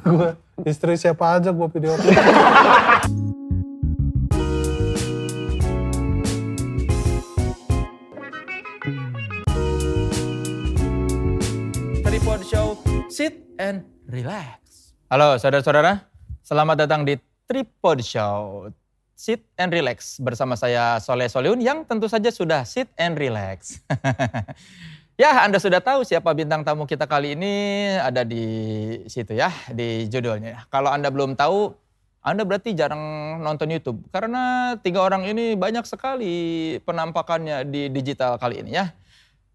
Gue istri siapa aja gue video call. Tripod Show, sit and relax. Halo saudara-saudara, selamat datang di Tripod Show, sit and relax bersama saya Soleh Soliun yang tentu saja sudah sit and relax. ya, Anda sudah tahu siapa bintang tamu kita kali ini ada di situ ya, di judulnya. Kalau Anda belum tahu, Anda berarti jarang nonton YouTube karena tiga orang ini banyak sekali penampakannya di digital kali ini ya.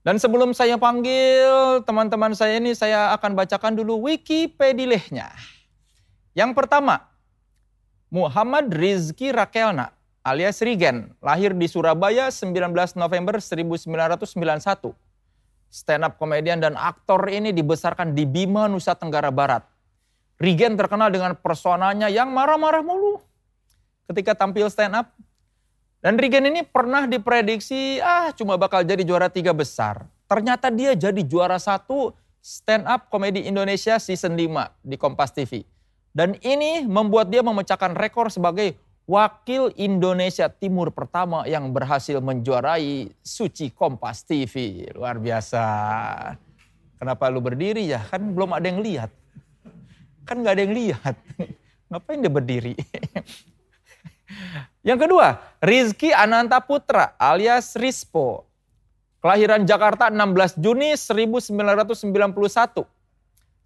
Dan sebelum saya panggil teman-teman saya ini, saya akan bacakan dulu Wikipedia-nya. Yang pertama, Muhammad Rizky Rakelna alias Rigen, lahir di Surabaya 19 November 1991. Stand up komedian dan aktor ini dibesarkan di Bima, Nusa Tenggara Barat. Rigen terkenal dengan personanya yang marah-marah mulu ketika tampil stand up. Dan Rigen ini pernah diprediksi ah cuma bakal jadi juara tiga besar. Ternyata dia jadi juara satu stand up komedi Indonesia season 5 di Kompas TV. Dan ini membuat dia memecahkan rekor sebagai wakil Indonesia Timur pertama yang berhasil menjuarai Suci Kompas TV. Luar biasa. Kenapa lu berdiri ya? Kan belum ada yang lihat. Kan nggak ada yang lihat. Ngapain dia berdiri? Yang kedua, Rizky Ananta Putra alias Rispo. Kelahiran Jakarta 16 Juni 1991.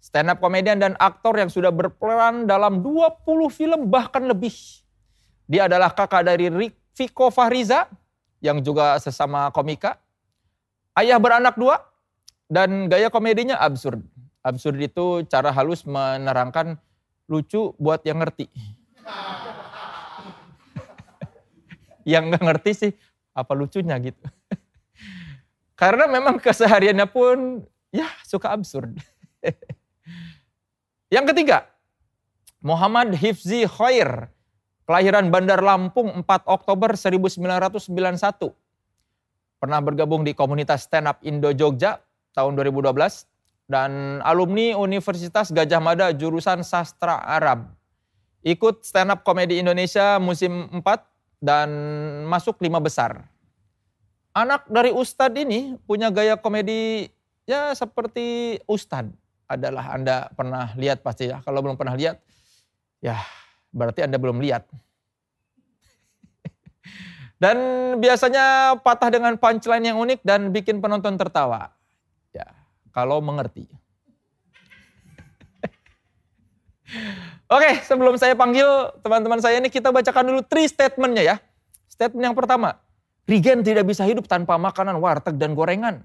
Stand up komedian dan aktor yang sudah berperan dalam 20 film bahkan lebih. Dia adalah kakak dari Viko Fahriza yang juga sesama komika. Ayah beranak dua dan gaya komedinya absurd. Absurd itu cara halus menerangkan lucu buat yang ngerti yang nggak ngerti sih apa lucunya gitu. Karena memang kesehariannya pun ya suka absurd. yang ketiga, Muhammad Hifzi Khair, kelahiran Bandar Lampung 4 Oktober 1991. Pernah bergabung di komunitas stand up Indo Jogja tahun 2012 dan alumni Universitas Gajah Mada jurusan sastra Arab. Ikut stand up komedi Indonesia musim 4 dan masuk lima besar. Anak dari Ustadz ini punya gaya komedi ya seperti Ustadz adalah Anda pernah lihat pasti ya. Kalau belum pernah lihat, ya berarti Anda belum lihat. dan biasanya patah dengan punchline yang unik dan bikin penonton tertawa. Ya, kalau mengerti. Oke, sebelum saya panggil teman-teman saya ini kita bacakan dulu three statementnya ya. Statement yang pertama, Regen tidak bisa hidup tanpa makanan warteg dan gorengan.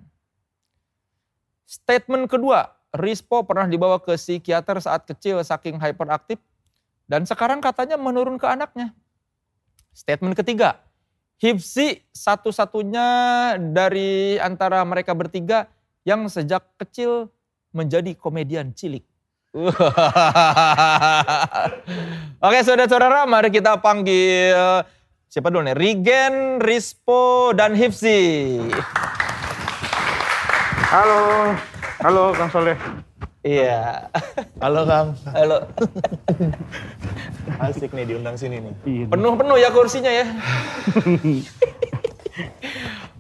Statement kedua, Rispo pernah dibawa ke psikiater saat kecil saking hyperaktif dan sekarang katanya menurun ke anaknya. Statement ketiga, Hipsi satu-satunya dari antara mereka bertiga yang sejak kecil menjadi komedian cilik. Oke saudara-saudara mari kita panggil siapa dulu nih? Rigen, Rispo, dan Hipsi. Halo, halo Kang Soleh. Iya. Halo Kang. Halo. Asik nih diundang sini nih. Penuh-penuh ya kursinya ya.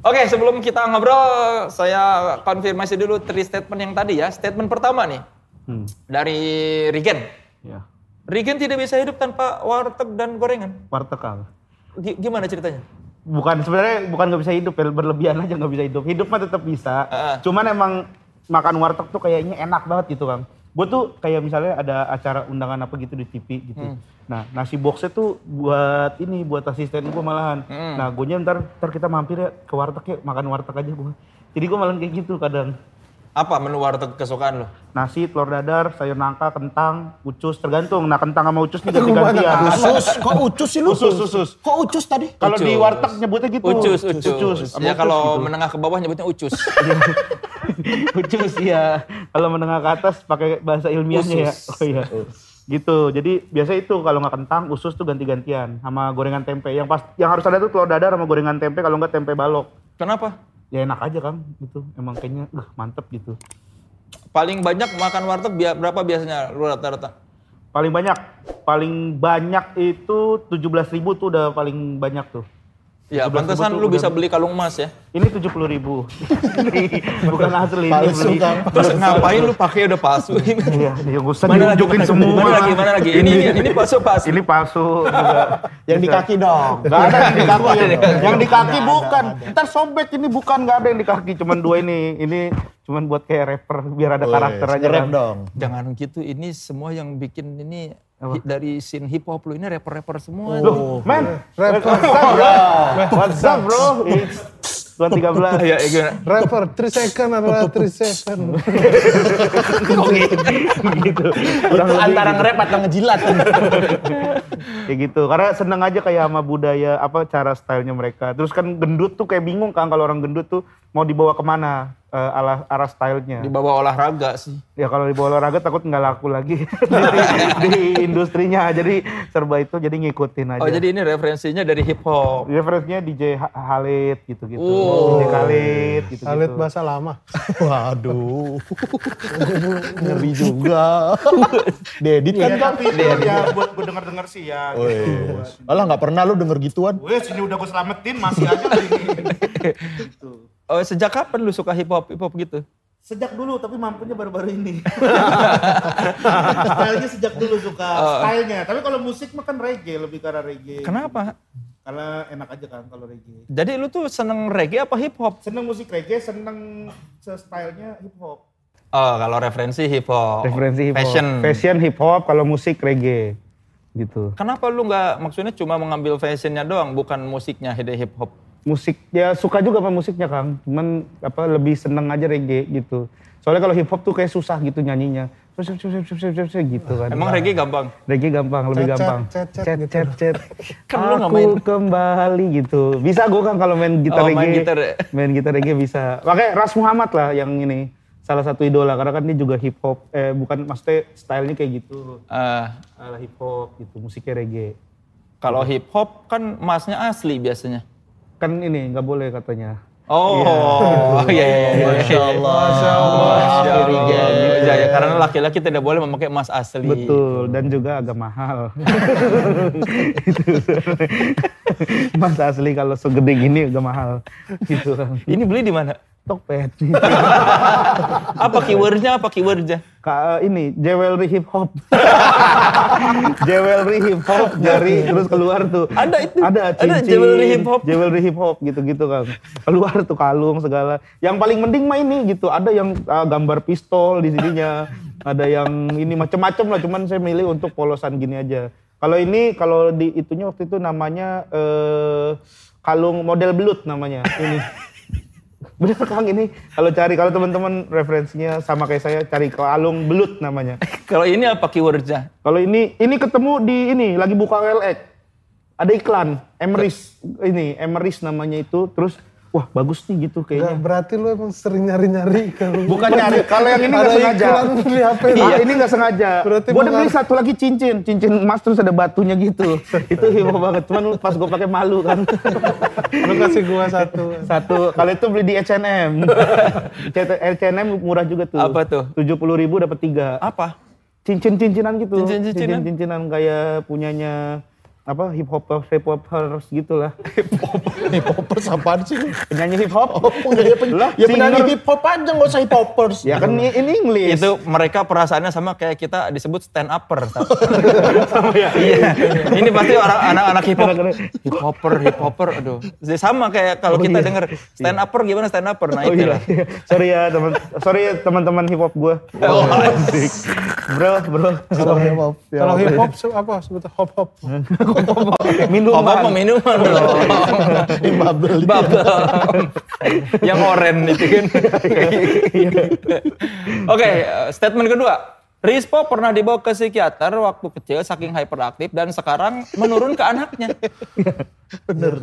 Oke sebelum kita ngobrol saya konfirmasi dulu three statement yang tadi ya. Statement pertama nih Hmm. dari Rigen. Ya, Rigen tidak bisa hidup tanpa warteg dan gorengan. warteg Kang. Gi- Gimana ceritanya? Bukan sebenarnya bukan nggak bisa hidup, berlebihan aja nggak bisa hidup. Hidup mah tetap bisa. Heeh. Cuman emang makan warteg tuh kayaknya enak banget gitu Kang. Gue tuh kayak misalnya ada acara undangan apa gitu di TV gitu. Hmm. Nah nasi boxnya tuh buat ini, buat asisten gue malahan. Hmm. Nah gue ntar, ntar kita mampir ya ke warteg ya, makan warteg aja gue. Jadi gue malah kayak gitu kadang. Apa menu warteg kesukaan lo? Nasi, telur dadar, sayur nangka, kentang, ucus, tergantung. Nah kentang sama ucus nih ganti-gantian. Usus, kok ucus sih lu? Usus, usus. Kok ucus tadi? Kalau di Ucus. warteg nyebutnya gitu. Ucus, ucus. sama Ya ucus kalau gitu. menengah ke bawah nyebutnya ucus. ucus ya. Kalau menengah ke atas pakai bahasa ilmiahnya ya. Oh iya. Gitu. Jadi biasa itu kalau nggak kentang, usus tuh ganti-gantian sama gorengan tempe. Yang pas yang harus ada tuh telur dadar sama gorengan tempe kalau nggak tempe balok. Kenapa? Ya enak aja kan gitu. Emang kayaknya uh, mantep gitu. Paling banyak makan warteg berapa biasanya lu rata-rata? Paling banyak, paling banyak itu 17.000 ribu tuh udah paling banyak tuh. Ya, 17.000 pantesan lu bisa beli kalung emas ya. Ini 70.000 ribu. Bukan asli ini beli. Terus ngapain lu pakai udah palsu? Iya, dia gak usah Mana lagi, diunjukin mana, semua. mana lagi, mana lagi? Ini ini, ini palsu palsu. Ini palsu juga. Yang di kaki dong. Gak ada yang di kaki. Yang di kaki bukan. Ntar sobek ini bukan gak ada yang di kaki. Cuman dua ini. Ini cuman buat kayak rapper biar ada karakter aja. Nge-rap kan. dong. Jangan gitu, ini semua yang bikin ini hi- dari scene hip hop lu ini rapper-rapper semua. Loh, man. Rapper. What's up, bro? What's up, bro? It's 113. Ya, ya gimana? Rapper 3 second adalah 3 second. gitu. Kurang lebih Antara gitu. nge-rap atau ngejilat. Kayak gitu. Karena seneng aja kayak sama budaya apa cara stylenya mereka. Terus kan gendut tuh kayak bingung kan kalau orang gendut tuh mau dibawa ke mana eh, arah arah stylenya. Di bawah olahraga sih. Ya kalau dibawa olahraga takut nggak laku lagi di, di industrinya. Jadi serba itu jadi ngikutin aja. Oh, jadi ini referensinya dari hip hop. referensinya DJ Ha- Khalid gitu-gitu. Oh. DJ Khalid. Alit bahasa lama. Waduh. Ngeri juga. Diedit kan, Kang? ya buat gue denger-denger sih ya. Alah nggak pernah lu denger gituan. Wes ini udah gue selamatin masih aja gitu. Oh, sejak kapan lu suka hip hop hip hop gitu? Sejak dulu tapi mampunya baru-baru ini. stylenya sejak dulu suka stylenya. Tapi kalau musik mah kan reggae lebih ke arah reggae. Kenapa? Karena enak aja kan kalau reggae. Jadi lu tuh seneng reggae apa hip hop? Seneng musik reggae, seneng stylenya hip hop. Oh, kalau referensi hip hop. Referensi hip hop. Fashion. Fashion hip hop, kalau musik reggae. Gitu. Kenapa lu nggak maksudnya cuma mengambil fashionnya doang, bukan musiknya hide hip hop? Musik ya suka juga sama musiknya Kang. Cuman apa lebih seneng aja reggae gitu. Soalnya kalau hip hop tuh kayak susah gitu nyanyinya. Terus gitu kan. Emang reggae gampang? Reggae gampang, lebih gampang. cet, cet, Cet, gitu. cet, cet. Kan lu main. kembali gitu. Bisa gue kan kalau main gitar Oh, main reggae. gitar ya? Main gitar reggae bisa. Makanya Ras Muhammad lah yang ini. Salah satu idola. Karena kan dia juga hip hop. Eh bukan maksudnya stylenya kayak gitu. Eh, Ala hip hop gitu. Musiknya reggae. kalau hip hop kan masnya asli biasanya. Kan ini nggak boleh katanya. Oh, iya iya iya. iya. Masya Allah. Masya Allah. Reggae. Ya, ya, karena laki-laki tidak boleh memakai emas asli. Betul, dan juga agak mahal. Itu. Mas asli kalau segede gini agak mahal. Gitu kan. Ini beli di mana? Tokped. Apa keywordnya? Apa keywordnya? Ka, ini jewelry hip hop. jewelry hip hop dari terus keluar tuh. Ada itu? Ada Ada cincin. jewelry hip hop? Jewelry hip hop gitu-gitu kan. Keluar tuh kalung segala. Yang paling mending mah ini gitu. Ada yang ah, gambar pistol di sininya. Ada yang ini macem-macem lah. Cuman saya milih untuk polosan gini aja. Kalau ini kalau di itunya waktu itu namanya eh, kalung model belut namanya. Ini. Bener Kang ini kalau cari kalau teman-teman referensinya sama kayak saya cari kalung belut namanya. Kalau ini apa keywordnya? Kalau ini ini ketemu di ini lagi buka LX. Ada iklan Emeris ini Emeris namanya itu terus wah bagus nih gitu kayaknya. berarti lu emang sering nyari-nyari kalau Bukan nyari, kalau yang ini nggak Ada sengaja. di HP lu. Ah, ini nggak sengaja. Berarti Gue udah beli satu lagi cincin, cincin emas terus ada batunya gitu. itu heboh banget. Cuman pas gue pakai malu kan. Lu kasih gua satu. satu kalau itu beli di H&M. H&M murah juga tuh. Apa tuh? Tujuh puluh ribu dapat tiga. Apa? Cincin-cincinan gitu. Cincin-cincinan? Cincin-cincinan kayak punyanya apa hip hop hip hopers gitu lah. Hip hopers apaan sih? Penyanyi hip hop. Oh, penyanyi pen- Lah, ya penyanyi hip hop aja nggak usah hip hopers. Ya kan ini English. Itu mereka perasaannya sama kayak kita disebut stand upper. Iya. Ini pasti orang anak-anak hip hop. Hip hopper, hip hopper. Aduh. Jadi sama kayak kalau kita denger stand upper gimana stand upper. Nah Oh itu iya, lah. iya. sorry ya teman, sorry ya teman-teman hip hop gue. Oh, asik. Bro, bro. Kalau hip hop. ya Kalau hip hop apa sebutnya hop hop. Minuman. Hop minuman dong. Di bubble. Bubble. Yang oren itu kan. Oke, statement kedua. Rispo pernah dibawa ke psikiater waktu kecil saking hyperaktif dan sekarang menurun ke anaknya. Bener.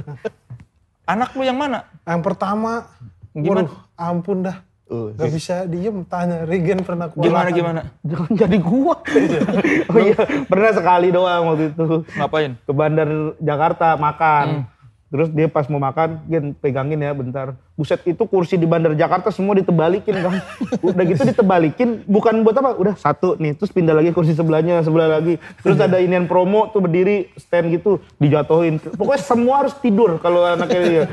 Anak lu yang mana? Yang pertama, Gimana? waduh, ampun dah. Oh, Gak bisa diem tanya, Regen pernah Gimana kewalahan. gimana? Jangan jadi gua. oh iya, pernah sekali doang waktu itu. Ngapain? Ke bandar Jakarta makan. Terus dia pas mau makan, Gen pegangin ya bentar. Buset itu kursi di Bandar Jakarta semua ditebalikin Kang. Udah gitu ditebalikin bukan buat apa? Udah satu nih, terus pindah lagi kursi sebelahnya, sebelah lagi. Terus ada inian promo tuh berdiri stand gitu dijatuhin. Pokoknya semua harus tidur kalau anaknya dia.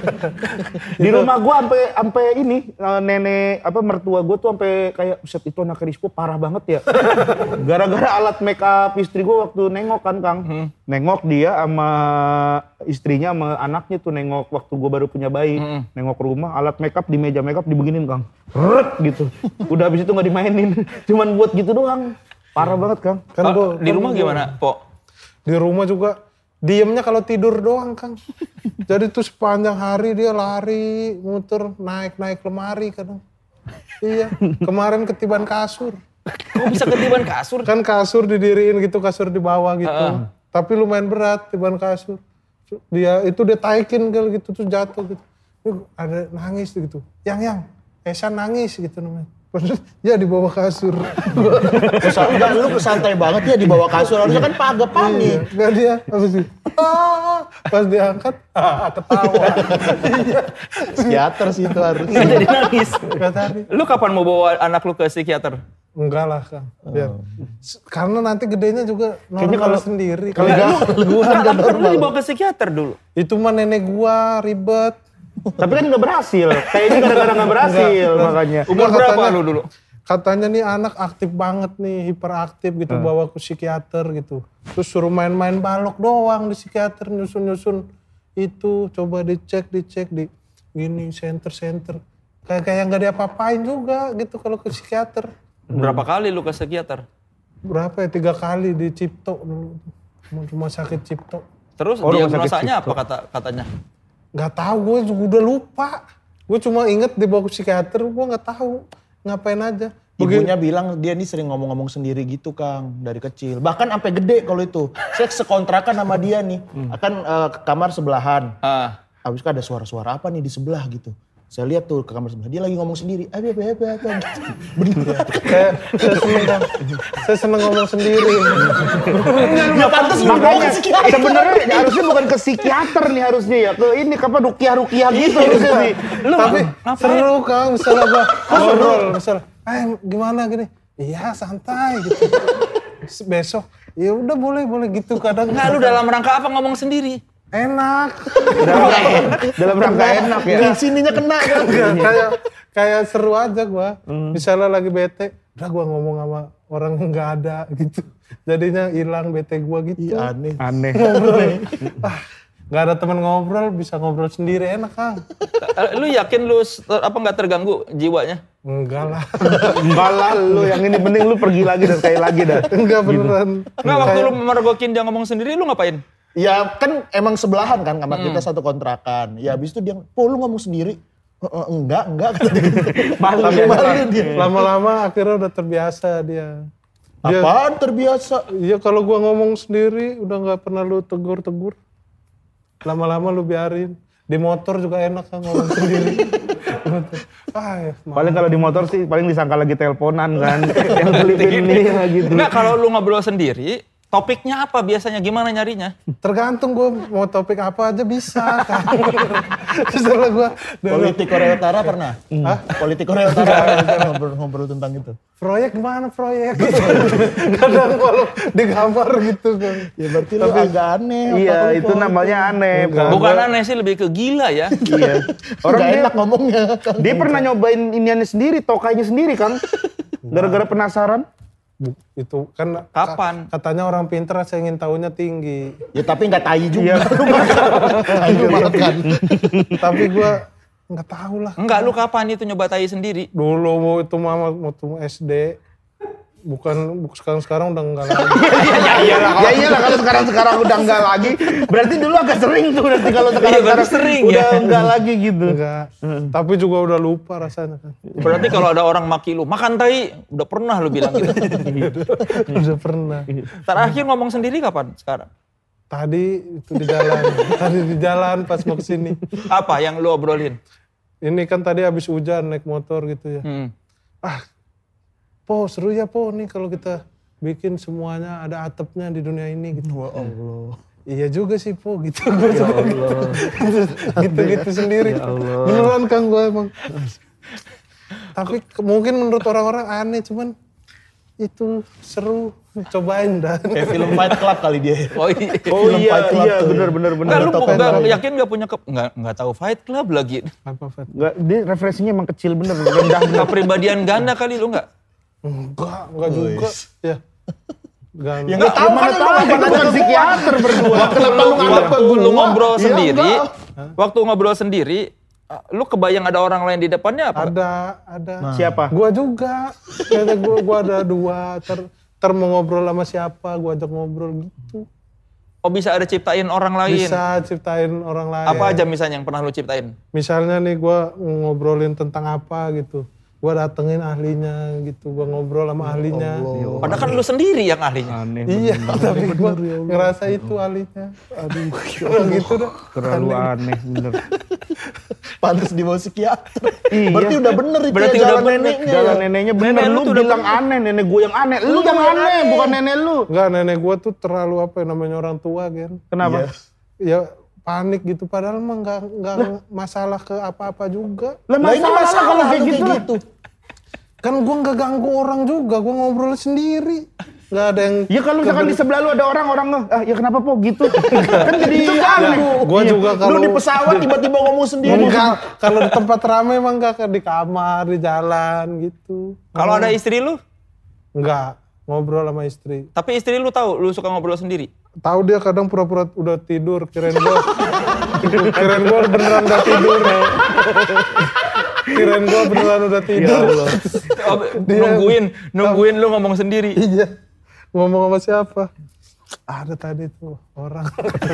Di rumah gua sampai sampai ini eh, nenek apa mertua gua tuh sampai kayak buset itu anak Rispo parah banget ya. Gara-gara alat make up istri gua waktu nengok kan Kang. Nengok dia sama istrinya sama anaknya tuh nengok waktu gua baru punya bayi. Nengok ke alat make up di meja make up dibeginin Kang. Rrrt gitu. Udah habis itu nggak dimainin. Cuman buat gitu doang. Parah banget Kang. Kan Oh, gua, di rumah gimana, Po? di rumah juga diemnya kalau tidur doang Kang. Jadi tuh sepanjang hari dia lari, muter, naik-naik lemari kadang. Iya, kemarin ketiban kasur. Kok bisa ketiban kasur? Kan kasur didiriin gitu, kasur di bawah gitu. Tapi lumayan berat tiban kasur. Dia itu dia taikin gitu tuh jatuh gitu. Tuh ada nangis gitu. Yang yang Esan nangis gitu namanya. Terus ya di bawah kasur. Enggak, lu santai banget ya di bawah kasur. Harusnya kan agak panik. Enggak dia apa sih? "Ah." Pas diangkat, ah, ketawa. Iya. Psikiater sih itu harusnya. Jadi nangis. Enggak tadi. Lu kapan mau bawa anak lu ke psikiater? Enggak lah Kang. Biar. S- Karena nanti gedenya juga normal kalau- sendiri. Kalau enggak, Gua kan Kan lu dibawa ke psikiater dulu. itu mah nenek gua ribet. Tapi kan nggak berhasil. Kayaknya gara-gara nggak berhasil makanya. Umur Enggak, berapa katanya- lu dulu? Katanya nih anak aktif banget nih, hiperaktif gitu, bawa ke psikiater gitu. Terus suruh main-main balok doang di psikiater, nyusun-nyusun itu, coba dicek, dicek, di gini, center-center. Kayak kayak nggak diapa-apain juga gitu kalau ke psikiater. Berapa kali lu ke psikiater? Berapa ya, tiga kali di Cipto dulu. Rumah sakit Cipto. Terus Oh, sakit diagnosanya apa kata katanya? Nggak tahu gue juga udah lupa. Gue cuma inget dibawa ke psikiater, gue nggak tahu ngapain aja. Ibunya bilang dia nih sering ngomong-ngomong sendiri gitu Kang dari kecil. Bahkan sampai gede kalau itu. Saya sekontrakan sama dia nih. Akan eh, ke kamar sebelahan. Ah, Habis itu ada suara-suara apa nih di sebelah gitu. Saya lihat tuh ke kamar sebelah. Dia lagi ngomong sendiri. Abi, abi. Bener. Kayak saya seneng. Saya seneng ngomong sendiri. Ya pantas Makanya sebenarnya harusnya bukan ke psikiater nih harusnya ya. Ke ini apa rukiah-rukiah gitu harusnya nih. Tapi seru Kang, misalnya gua ngobrol, misalnya, eh gimana gini? Iya santai gitu. Besok, ya udah boleh boleh gitu kadang. Enggak, lu dalam rangka apa ngomong sendiri? Enak. Dalam rangka, dalam rangka enak ya. Di sininya kena kan. Kayak kayak seru aja gua. Misalnya lagi bete, udah gua ngomong sama orang nggak ada gitu. Jadinya hilang bete gua gitu. Ih, aneh. Aneh. ah, nggak ada teman ngobrol, bisa ngobrol sendiri enak Kang. Eh, Lu yakin lu apa nggak terganggu jiwanya? Enggak lah. Enggak lah lu yang ini mending lu pergi lagi dan sekali lagi dah. Enggak beneran. Enggak, waktu lu memergokin dia ngomong sendiri, lu ngapain? Ya kan emang sebelahan kan kamar kita satu kontrakan. Ya habis itu dia, po lu ngomong sendiri. "Eh, eh, enggak, enggak. kata dia. Malu Tapi ya. malu dia. Lama-lama akhirnya udah terbiasa dia. Dia- Apaan terbiasa? Iya kalau gua ngomong sendiri udah nggak pernah lu tegur-tegur. Lama-lama lu biarin. Di motor juga enak kan ngomong sendiri. ah, ya, Paling kalau di motor sih paling disangka lagi teleponan kan. yang kelipin ini gitu. Enggak, kalau lu ngobrol sendiri, topiknya apa biasanya? Gimana nyarinya? tergantung gua mau topik apa aja bisa gua dari Politik Korea Utara pernah? Hah? Politik Korea Utara pernah ngobrol-ngobrol tentang itu. proyek gimana proyek? Kadang kalau di kamar gitu kan. Ya berarti lu agak aneh. Iya, itu namanya aneh. Po. Bukan aneh sih, lebih ke gila ya. Iya. Orang Nggak dia, enak ngomongnya. Dia pernah nyobain iniannya sendiri, tokainya sendiri kan. Gara-gara penasaran. Itu kan Kapan? katanya orang pinter saya ingin tahunya tinggi. Ya tapi nggak tai Iya. juga. Tai lu makan. Tapi gua nggak tahu lah. Enggak, lu kapan itu nyoba tai sendiri? Dulu mau itu mama waktu SD bukan bukan sekarang sekarang udah enggak lagi. ya iyalah, ya iyalah kalau sekarang sekarang udah enggak lagi. Berarti dulu agak sering tuh nanti kalau sekarang Iya, sekarang sering udah ya. enggak lagi gitu. enggak. Tapi juga udah lupa rasanya kan. Berarti kalau ada orang maki lu, makan tai, udah pernah lu bilang gitu. udah pernah. Terakhir ngomong sendiri kapan sekarang? Tadi itu di jalan, tadi di jalan pas mau ke sini. Apa yang lu obrolin? Ini kan tadi habis hujan naik motor gitu ya. Hmm. Ah, po seru ya po nih kalau kita bikin semuanya ada atapnya di dunia ini gitu. Wah Allah. iya juga sih po gitu gue gitu gitu sendiri beneran kang gue emang tapi mungkin menurut orang-orang aneh cuman itu seru cobain dah Kayak film Fight Club kali dia. Oh iya. Oh Film iya, Fight Club iya tuh. bener bener bener. Enggak, lu nggak Fight yakin nggak punya ke, nggak nggak tahu Fight Club lagi. apa Fat? Nggak, dia referensinya emang kecil bener, rendah. Kepribadian ganda kali lu nggak? Enggak enggak juga ya Enggak, Ya nggak tahu kan lu Kan bukan psikiater berdua. Kenapa lu Waktu lu ngobrol Iya, sendiri, enggak. waktu ngobrol sendiri, lu kebayang ada orang lain di depannya apa? ada ada Siapa? Gua juga. Kayaknya gua, gua ada dua. Ter, ter mau ngobrol sama siapa, gua ajak ngobrol gitu. Oh bisa ada ciptain orang lain. Bisa ciptain orang lain. Apa aja misalnya yang pernah lu ciptain? Misalnya nih gua ngobrolin tentang apa gitu. Gua datengin ahlinya gitu. Gua ngobrol sama ahlinya. Padahal kan lu sendiri yang ahlinya. Aneh. Iya, tapi gua ngerasa itu ahlinya. Aduh, gitu dah. Terlalu aneh bener. Pantes di bawah psikiater. Iya. Berarti udah bener itu Berarti ya, udah jalan bener. neneknya. Jalan ya. neneknya bener. Nenek lu lu bilang aneh, nenek gue yang aneh. Lu yang aneh, bukan nenek lu. Enggak, nenek gua tuh terlalu apa ya, namanya orang tua kan. Kenapa? Ya panik gitu padahal mah nggak nggak masalah ke apa-apa juga. Lah Lah ini masalah, masalah kalau kayak lu gitu. lah. gitu. Kan gua nggak ganggu orang juga, gua ngobrol sendiri. Nggak ada yang Ya kalau misalkan di sebelah lu ada orang, orang ah ya kenapa po gitu? kan jadi aneh. gua juga Lu kalau di pesawat tiba-tiba ngomong sendiri. Enggak, kalau di tempat ramai emang enggak di kamar, di jalan gitu. Kalau ada istri lu, Enggak, ngobrol sama istri. tapi istri lu tahu lu suka ngobrol sendiri. Tahu dia kadang pura-pura udah tidur, kirain gua kirain gua beneran udah tidur. kirain gua beneran udah tidur. Oh, nungguin, nungguin lu ngomong sendiri. iya. Ngomong sama siapa? Ada tadi tuh orang.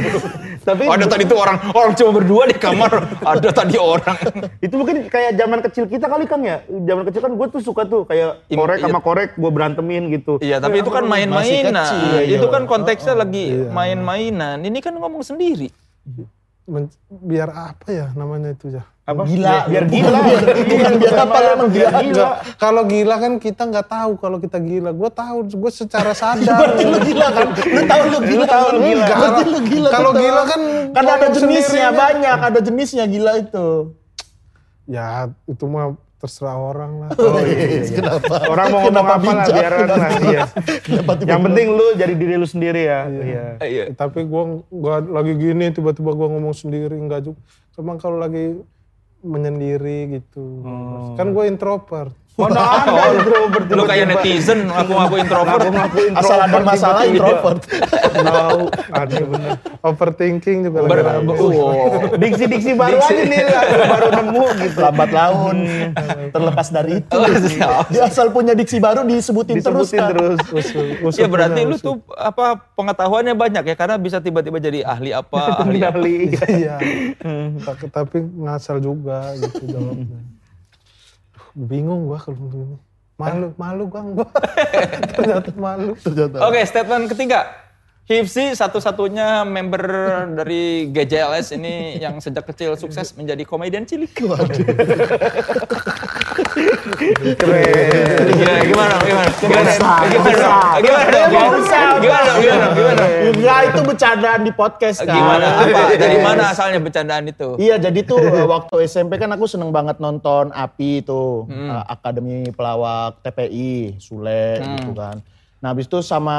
Tapi Oh, ada tadi tuh orang, orang cuma berdua di kamar. Ada tadi orang. itu mungkin kayak zaman kecil kita kali kan ya. Zaman kecil kan gue tuh suka tuh kayak Im- korek iya. sama korek gue berantemin gitu. Iya, tapi itu kan main-mainan. iya. Itu kan konteksnya lagi main-mainan. Ini kan ngomong sendiri. Men- biar apa ya namanya itu ya? Apa? Gila. Biar, biar Bukan gila. biar- bukan biar apa lu emang biar gila. gila. Kalau gila kan kita nggak tahu kalau kita gila. Gue tahu, gue secara sadar. Berarti lu gila kan? Lu tahu lu gila. tahu lu gila. Enggak, Berarti lu gila. Kalau gila kan kan ada jenisnya banyak, ada jenisnya gila itu. Ya itu mah terserah orang lah. Kenapa? Orang mau ngomong Kenapa apa lah biaran lah. Iya. Yang penting lu jadi diri lu sendiri ya. Iya. Iya. Tapi gua gua lagi gini tiba-tiba gua ngomong sendiri enggak juga. Cuma kalau lagi menyendiri gitu. Kan gue introvert. Mana ada introvert Lu kayak netizen, aku ngaku introvert. Aku ngaku introvert. Asal ada masalah introvert. Tahu, ada bener. Overthinking juga Ber- lagi oh. Diksi-diksi baru aja nih, baru nemu gitu. Lambat laun, terlepas dari itu. Oh. Dia asal punya diksi baru disebutin, terus Disebutin kan. terus. Usul, usul Ya berarti lu tuh apa pengetahuannya banyak ya karena bisa tiba-tiba jadi ahli apa, ahli apa. Kendali. Iya. tapi, tapi ngasal juga gitu jawabnya. Bingung gua kalau begini. Malu, malu bang gua. Ternyata malu. Oke, statement ketiga. Hipsi satu-satunya member dari GJLS ini yang sejak kecil sukses menjadi komedian cilik. Keren. Gimana, gimana, gimana, gimana, gimana, gimana, gimana, usah. gimana, gimana, gimana, Enggak, itu bercandaan di podcast kan. gimana, apa, dari mana asalnya bercandaan itu? Iya, jadi tuh eh, waktu SMP kan aku seneng banget nonton API tuh, eh, Akademi Pelawak TPI, Sule gitu kan. Nah, habis itu sama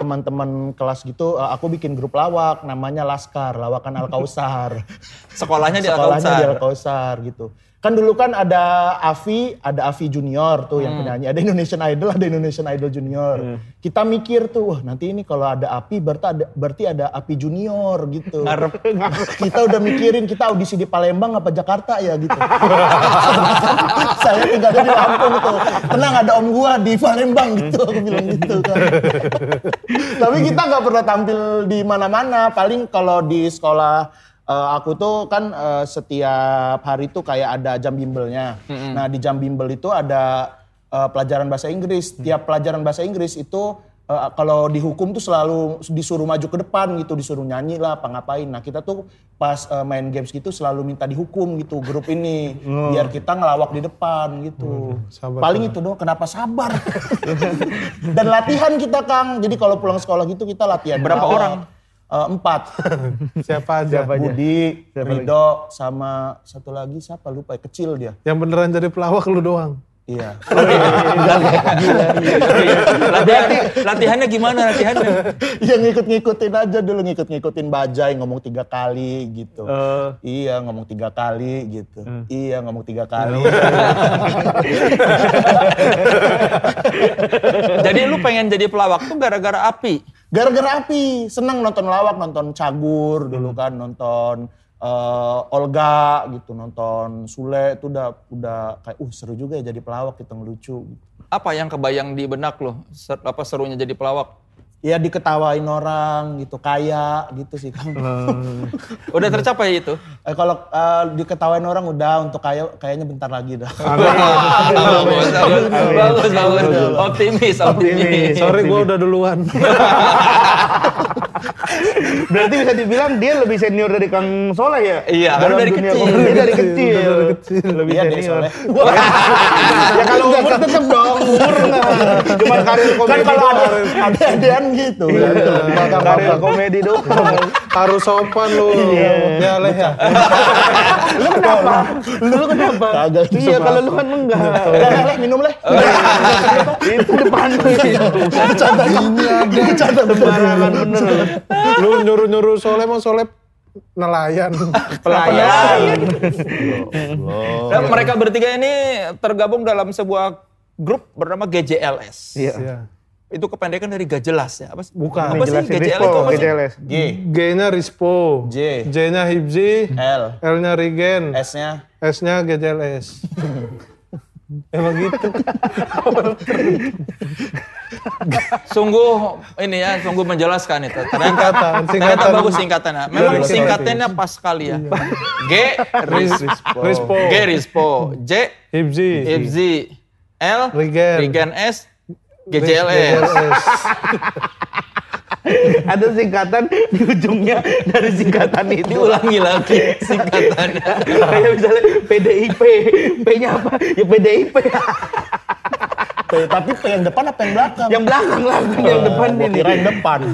teman-teman kelas gitu, eh, aku bikin grup lawak, namanya Laskar, Lawakan Al Kausar. Sekolahnya di Sekolahnya di Alkausar. Al Kausar gitu. Kan dulu kan ada Avi, ada Avi Junior tuh yang penyanyi, ada Indonesian Idol, ada Indonesian Idol Junior. Kita mikir tuh, wah nanti ini kalau ada Api berarti ada berarti ada Api Junior gitu. Ngarep. kita udah mikirin kita audisi di Palembang apa Jakarta ya gitu. Saya tinggalnya di Lampung tuh. Tenang ada om gua di Palembang gitu, aku bilang gitu kan. Tapi kita nggak pernah tampil di mana-mana. Paling kalau di sekolah eh, aku tuh kan eh, setiap hari tuh kayak ada jam bimbelnya. Nah di jam bimbel itu ada eh, pelajaran bahasa Inggris. Tiap pelajaran bahasa Inggris itu eh, kalau dihukum tuh selalu disuruh maju ke depan gitu, disuruh nyanyi lah, apa ngapain. Nah kita tuh pas eh, main games gitu selalu minta dihukum gitu grup ini, biar kita ngelawak di depan gitu. sabar, Paling itu doang. Kenapa sabar? Dan latihan kita Kang. Jadi kalau pulang sekolah gitu kita latihan. Berapa Ngelawak. orang? Eh, empat. Siapa aja? Siapa aja? Budi, Rido, sama satu lagi siapa lupa ya, kecil dia. Yang beneran jadi pelawak lu doang. Iya. Latihan, latihannya gimana latihannya? Yang ngikut-ngikutin aja dulu, ngikut-ngikutin bajai ngomong tiga kali gitu. Eh, Iya ngomong tiga kali gitu. Iya ngomong tiga kali. Jadi lu pengen jadi pelawak tuh gara-gara api. Gara-gara api, senang nonton lawak, nonton Cagur dulu kan, nonton eh, Olga gitu, nonton Sule itu udah udah kayak uh seru juga ya jadi pelawak kita ngelucu. Gitu. Apa yang kebayang di benak lo? Ser- apa serunya jadi pelawak? Ya diketawain orang gitu, kaya gitu sih Kang. Udah tercapai itu? Eh, kalau eh, diketawain orang udah untuk kaya kayaknya bentar lagi dah. bagus, bagus, bagus, bagus. Optimis, optimis. Sorry gue udah duluan. berarti bisa dibilang dia lebih senior dari Kang Soleh ya? Iya, Dalam dari dunia kecil. Dia dari kecil. Lebih Iya senior. soalnya. ya kalau umur tetap dong, umur nggak. Karir Kan komedi kalau ada ada gitu. Karir komedi doang. Harus sopan lu. Ya leh ya. Lu kenapa? Lu kenapa? Kagak Iya, kalau lu kan enggak. Leh, leh, minum leh. Itu depan lu itu. Bercanda ini ada. Bercanda Sembarangan bener. Lu nyuruh-nyuruh Soleh mah Soleh nelayan. Pelayan. Dan mereka bertiga ini tergabung dalam sebuah grup bernama GJLS. Iya. Iya. Itu kependekan dari gak jelas ya? Apa, sih? Bukan. Apa sih Jelasin GJLS itu apa sih? GJLS. G, G-nya Rispo. J. J-nya Hibzi. L, L-nya Regen. S-nya S-nya GJLS. Emang gitu. Sungguh ini ya, sungguh menjelaskan itu. Ternyata, Singkatan, ternyata singkatan. bagus singkatannya. Memang Dari singkatannya pas sekali ya. G, Rispo. Rispo. G, Rispo. J, Hibzi. Ibzi. L, Regen. Regen S, GJLS. Ada singkatan di ujungnya dari singkatan itu. Diulangi lagi singkatannya. Kayak misalnya PDIP. P-nya apa? Ya PDIP. P, tapi P yang depan apa yang belakang? yang belakang lah, bukan yang depan Gua ini. kira yang depan.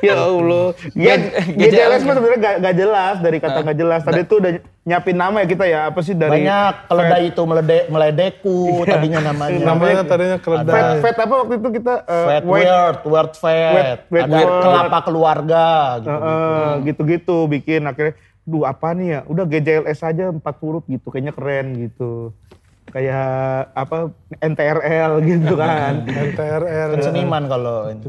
Ya Allah. Ya, GJLS mah sebenarnya gak, gak jelas dari kata gak jelas. Tadi tuh udah nyiapin nama ya kita ya. Apa sih dari Banyak keledai itu meledek meledeku tadinya namanya. Namanya tadinya Fat, keledai. fat apa waktu itu kita eh, Fat weight, word, word fat. Wet- wet Ada word. kelapa keluarga gitu. eh, eh, gitu-gitu bikin akhirnya duh apa nih ya udah GJLS aja empat huruf gitu kayaknya keren gitu kayak apa NTRL gitu kan NTRR. Kan seniman kalau ini.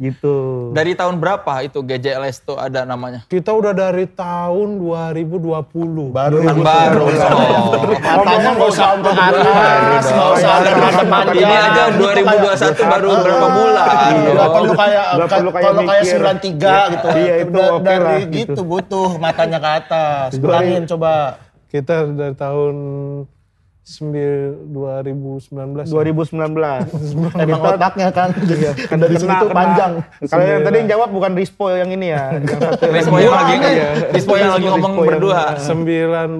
gitu Dari tahun berapa itu GJLS tuh ada namanya? Kita udah dari tahun 2020. Baru Kan baru. Oh. Matanya nggak usah untuk atas, nggak usah ada Ini aja 2021 baru berapa bulan. Nggak perlu kayak kalau kayak mikir. 93 gitu. Iya, itu dari lah, gitu. gitu. butuh matanya ke atas. Bilangin coba. Kita dari tahun 2019. 2019 Emang otaknya kan. kan dari sini Kena- panjang. kalau yang tadi yang jawab bukan Rispo yang ini ya yang satu yang Rispo yang lagi Iya. Rispo yang lagi ngomong berdua. 19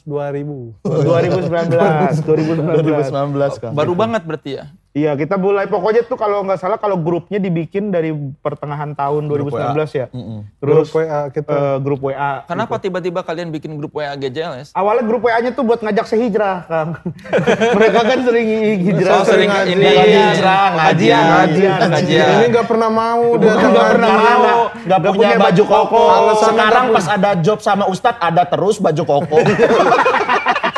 2000. 2019 2019 2019 kan. Baru banget berarti ya. Iya kita mulai pokoknya tuh kalau nggak salah kalau grupnya dibikin dari pertengahan tahun 2019 ya. Terus Grup WA kita. eh, grup WA. Kenapa tiba-tiba kalian bikin grup WA GJLS? Awalnya grup WA-nya tuh buat ngajak sehijrah, Kang. Mereka kan sering hijrah. Oh, sering ngaji. ini Hijrah, Ngajian, ngajian, Kajian. Ini nggak pernah mau dia nggak ngaji. pernah mau. Nggak punya punya baju baju koko. koko. Sekarang pas ada job sama Ustadz ada terus baju koko.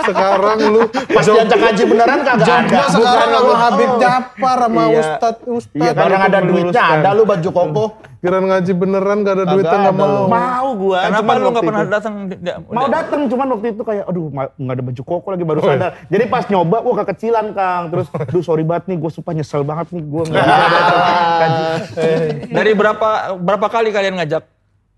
Sekarang lu Pas diajak ngaji beneran kagak ada. Sekarang Bukan, sama oh. Habib Japar sama Iya. Ustad Ustad. Iya, kan. Barang itu ada duitnya ada lu baju koko. Kirain ngaji beneran gak ada duitnya ada mau. Mau gua. Kenapa lu nggak waktu pernah datang? Mau datang cuman waktu itu kayak aduh nggak ada baju koko lagi baru sadar. Jadi pas nyoba wah kekecilan Kang. Terus aduh sorry banget nih gue sumpah nyesel banget nih gue nggak bisa datang. Dari berapa berapa kali kalian ngajak?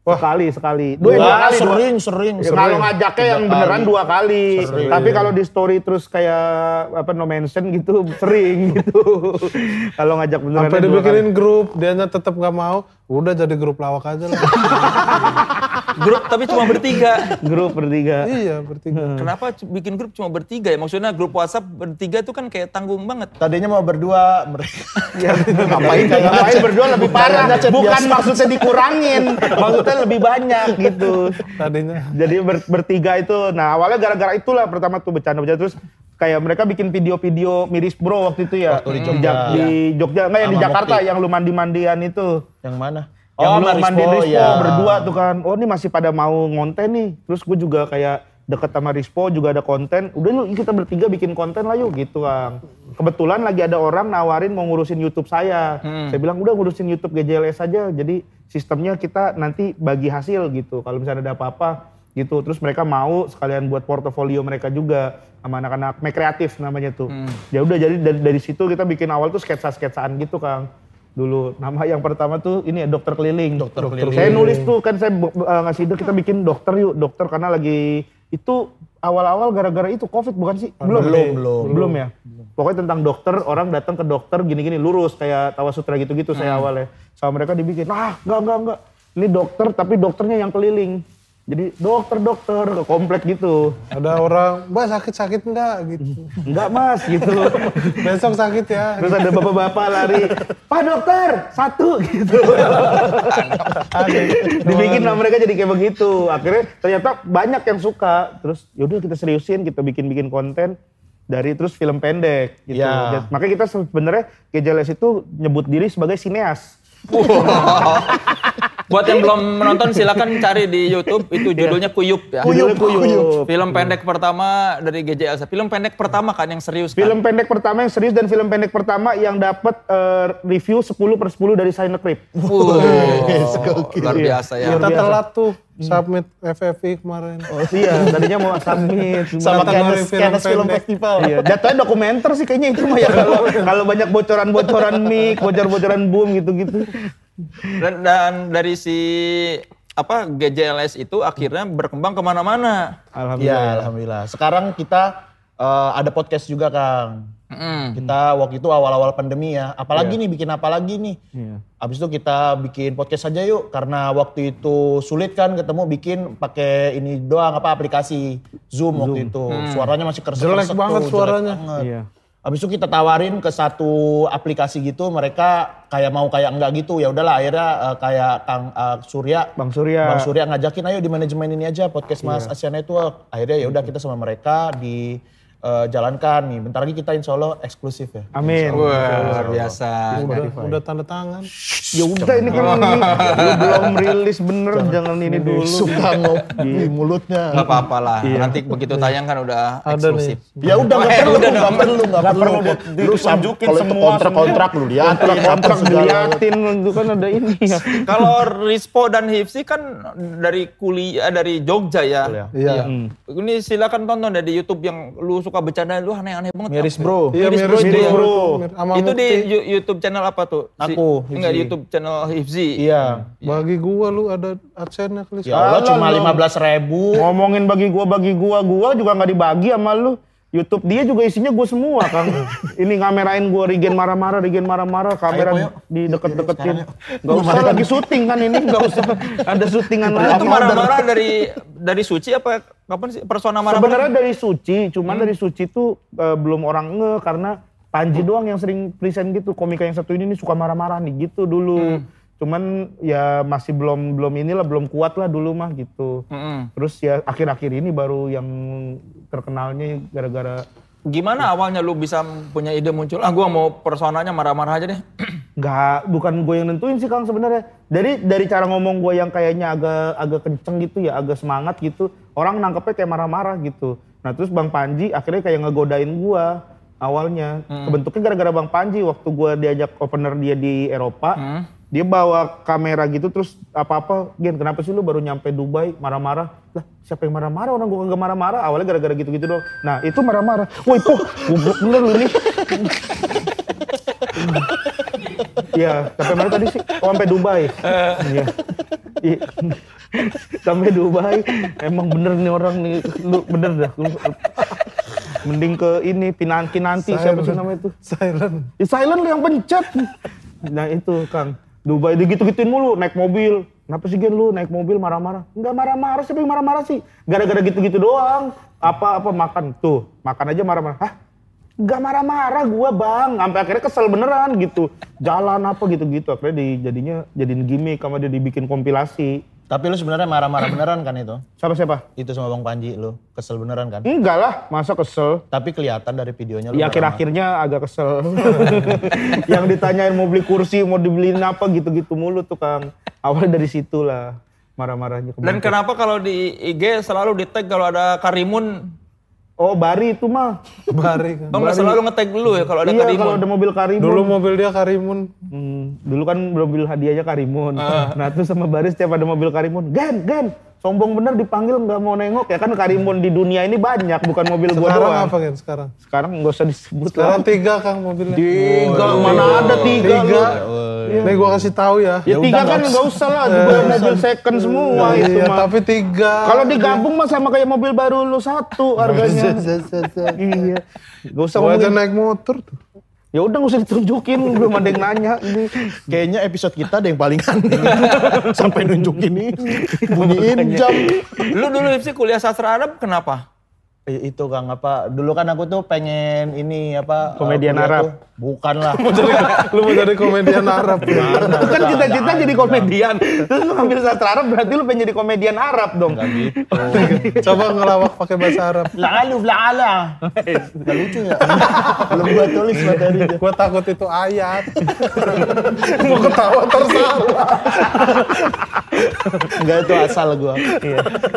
Sekali sekali. Dua, Dua, dua kali. dua. sering, sering, Ya, sering. kalau ngajaknya yang beneran kali. dua kali. Sering. Tapi kalau di story terus kayak apa no mention gitu sering gitu. kalau ngajak beneran Sampai dua kali. dibikinin grup, dianya tetap nggak mau. Udah jadi grup lawak aja lah. grup tapi cuma bertiga. Grup bertiga. Iya bertiga. Kenapa bikin grup cuma bertiga ya? Maksudnya grup WhatsApp bertiga tuh kan kayak tanggung banget. Tadinya mau berdua, ber- Ya, ngapain ngapain berdua lebih parah. Bukan maksudnya dikurangin, maksudnya lebih banyak gitu. Tadinya. Jadi ber- bertiga itu, nah awalnya gara-gara itulah pertama tuh bercanda-bercanda terus kayak mereka bikin video-video miris bro waktu itu ya Waktu di Jogja. Di Jogja nggak yang di Jakarta Mukti. yang lu mandi-mandian itu yang mana? Yang lu Marispo, mandiin Rispo iya. berdua tuh kan. Oh ini masih pada mau ngonten nih. Terus gue juga kayak deket sama Rispo juga ada konten. Udah yuk kita bertiga bikin konten lah yuk gitu kang kebetulan lagi ada orang nawarin mau ngurusin YouTube saya. Saya bilang udah ngurusin YouTube GJLS aja. Jadi sistemnya kita nanti bagi hasil gitu. Kalau misalnya ada apa-apa gitu. Terus mereka mau sekalian buat portofolio mereka juga sama anak-anak make kreatif namanya tuh. Ya udah jadi dari, dari situ kita bikin awal tuh sketsa sketsaan gitu kang dulu. Nama yang pertama tuh ini ya dokter keliling. Dokter Keliling. saya nulis tuh kan saya uh, ngasih ide kita bikin dokter yuk dokter karena lagi itu awal-awal gara-gara itu covid bukan sih? Belum. Belum, belum. belum ya? Pokoknya tentang dokter orang datang ke dokter gini-gini lurus kayak tawa sutra gitu-gitu saya awalnya. Sama mereka dibikin ah enggak enggak enggak. Ini dokter tapi dokternya yang keliling jadi dokter dokter ke komplek gitu. Ada orang, mbak sakit-sakit enggak gitu. enggak mas gitu. Besok sakit ya. terus ada bapak-bapak lari pak dokter satu gitu. Dibikin sama mereka jadi kayak begitu. Akhirnya ternyata banyak yang suka. Terus yaudah kita seriusin kita bikin bikin konten dari terus film pendek gitu. Ya. Makanya kita sebenarnya Gejeles itu nyebut diri sebagai sineas Buat yang belum menonton silakan cari di YouTube itu judulnya Kuyup ya. Judulnya Kuyup. Film pendek pertama dari GJ Elsa. Film pendek pertama kan yang serius kan. film pendek pertama yang serius dan film pendek pertama yang dapat eh, review 10 per 10 dari Cinecrip Uh, luar biasa ya. Kita telat tuh submit FFI kemarin. iya tadinya mau submit Sama Cannes, film Film. Festival. Iya, jatuhnya dokumenter sih kayaknya itu mah ya kalau kalau banyak bocoran-bocoran mic, bocor-bocoran boom gitu-gitu. Dan, dan dari si apa GJLS itu akhirnya berkembang ke mana-mana. Iya, alhamdulillah. Sekarang kita eh, ada podcast juga, Kang. Mm. Kita waktu itu awal-awal pandemi ya. Apalagi nih bikin apa lagi nih? Iya. Habis itu kita bikin podcast aja yuk karena waktu itu sulit kan ketemu bikin pakai ini doang apa aplikasi Zoom, waktu itu. Suaranya masih kersek Jelek banget suaranya. Iya. Habis itu kita tawarin ke satu aplikasi gitu, mereka kayak mau kayak enggak gitu. Ya udahlah akhirnya eh, kayak Kang eh, Surya Bang Surya. Bang Surya ngajakin ayo di manajemen ini aja podcast Mas Asia Network. Akhirnya ya udah kita sama mereka di eh, jalankan nih. Bentar lagi kita insya Allah eksklusif ya. Amin. Wah, luar biasa. Udah, udah tanda tangan. Ya udah ini kan ini, lu belum rilis bener jangan ini dulu. Suka ngopi mulutnya. Gak apa-apa lah. Nanti begitu tayang kan udah Ada eksklusif. Ya udah nggak Eh, perlu, dong. perlu, nggak perlu. Lu sam- ditunjukin kalau itu semua, kontrak-kontrak lu lihat. Kontrak diliatin itu kan ada ini ya. Kalau Rispo dan Hifsi kan dari kuliah dari Jogja ya. Iya. Ini silakan tonton di YouTube yang lu suka bercanda lu aneh-aneh banget. Miris Apa? bro. Iya, Miris Bro miris itu ya. Bro. Sama itu di YouTube channel apa tuh? Si- Aku, Enggak di. YouTube channel Hifzi. Iya. Bagi gua lu ada adsense-nya kali. Ya Allah cuma lu. lima belas ribu. Ngomongin bagi gua bagi gua, gua juga nggak dibagi sama lu. YouTube dia juga isinya gua semua, Kang. Ini ngamerain gua Regen marah-marah, Regen marah-marah, kamera Ayo, di deket-deketin. sekarang Gak usah lagi syuting kan ini, gak usah ada syutingan lagi. itu marah-marah dari dari Suci apa kapan sih persona marah-marah? Sebenarnya dari Suci, cuman dari Suci tuh eh, belum orang nge karena Panji doang yang sering present gitu. Komika yang satu ini nih suka marah-marah nih gitu dulu. Cuman ya masih belum belum inilah belum kuat lah dulu mah gitu. Mm-mm. Terus ya akhir-akhir ini baru yang terkenalnya gara-gara Gimana awalnya lu bisa punya ide muncul? Ah gua mau personanya marah-marah aja deh. nggak bukan gue yang nentuin sih Kang sebenarnya. Dari dari cara ngomong gue yang kayaknya agak agak kenceng gitu ya, agak semangat gitu. Orang nangkepnya kayak marah-marah gitu. Nah terus Bang Panji akhirnya kayak ngegodain gue awalnya. Kebentuknya gara-gara Bang Panji waktu gue diajak opener dia di Eropa. Dia bawa kamera gitu terus apa-apa, Gen kenapa sih lu baru nyampe Dubai marah-marah? Lah siapa yang marah-marah? Orang gue kagak marah-marah. Awalnya gara-gara gitu-gitu doang. Nah itu marah-marah. Woi tuh goblok bener lu nih. Iya, sampai mana tadi sih? Oh, sampai Dubai. Iya. Iya. sampai Dubai. Emang bener nih orang nih. Lu bener dah. Mending ke ini Pinanti nanti siapa sih namanya itu? Silent. Ya, silent lu yang pencet. Nah itu Kang. Dubai digitu-gituin mulu, naik mobil. Kenapa sih Gen lu naik mobil marah-marah? Enggak marah-marah, siapa yang marah-marah sih? Gara-gara gitu-gitu doang. Apa-apa makan tuh, makan aja marah-marah. Hah? Enggak marah-marah gua bang, sampai akhirnya kesel beneran gitu. Jalan apa gitu-gitu, akhirnya di, jadinya jadiin gimmick sama dia dibikin kompilasi. Tapi lu sebenarnya marah-marah beneran kan itu? Siapa-siapa? Itu sama Bang Panji lu. Kesel beneran kan? Enggak lah, masa kesel? Tapi kelihatan dari videonya lu Ya akhir-akhirnya agak kesel. yang ditanyain mau beli kursi, mau dibeliin apa gitu-gitu mulu tuh Kang. Awalnya dari situ lah marah-marahnya. Dan kenapa kalau di IG selalu di tag kalau ada Karimun? Oh Bari itu mah. Bari kan. Bang nggak selalu nge-tag dulu ya kalau ada iya Karimun. kalau ada mobil Karimun. Dulu mobil dia Karimun. Hmm, dulu kan mobil hadiahnya Karimun. Nah terus sama Bari setiap ada mobil Karimun. Gen, Gen. Sombong bener dipanggil nggak mau nengok ya kan Karimun di dunia ini banyak bukan mobil gua Sekarang doang. apa kan sekarang? Sekarang nggak usah disebut Sekarang lah. tiga Kang mobilnya. Tiga mana ada tiga, Tiga. lu. Nih gua kasih tahu ya. Ya, tiga kan nggak usah lah juga mobil second semua itu Iya, mah. tapi tiga. Kalau digabung mah sama kayak mobil baru lu satu harganya. iya. Gak usah gua aja naik motor tuh. Ya udah gak usah ditunjukin, belum ada yang nanya. Ini. Kayaknya episode kita ada yang paling aneh. Sampai nunjukin ini. Bunyiin jam. Lu dulu Lipsi kuliah sastra Arab kenapa? Eh, itu Kang apa? Dulu kan aku tuh pengen ini apa? Komedian Arab. tuh- Bukan lah. Lu mau jadi komedian Arab. Itu kan cita-cita jadi komedian. Terus lu ngambil sastra Arab berarti lu pengen jadi komedian Arab dong. Enggak gitu. Coba ngelawak pakai bahasa Arab. La'alu la'ala. Enggak lucu ya? Belum gua tulis materinya. Gua takut itu ayat. mau ketawa tersalah. Enggak itu asal gua.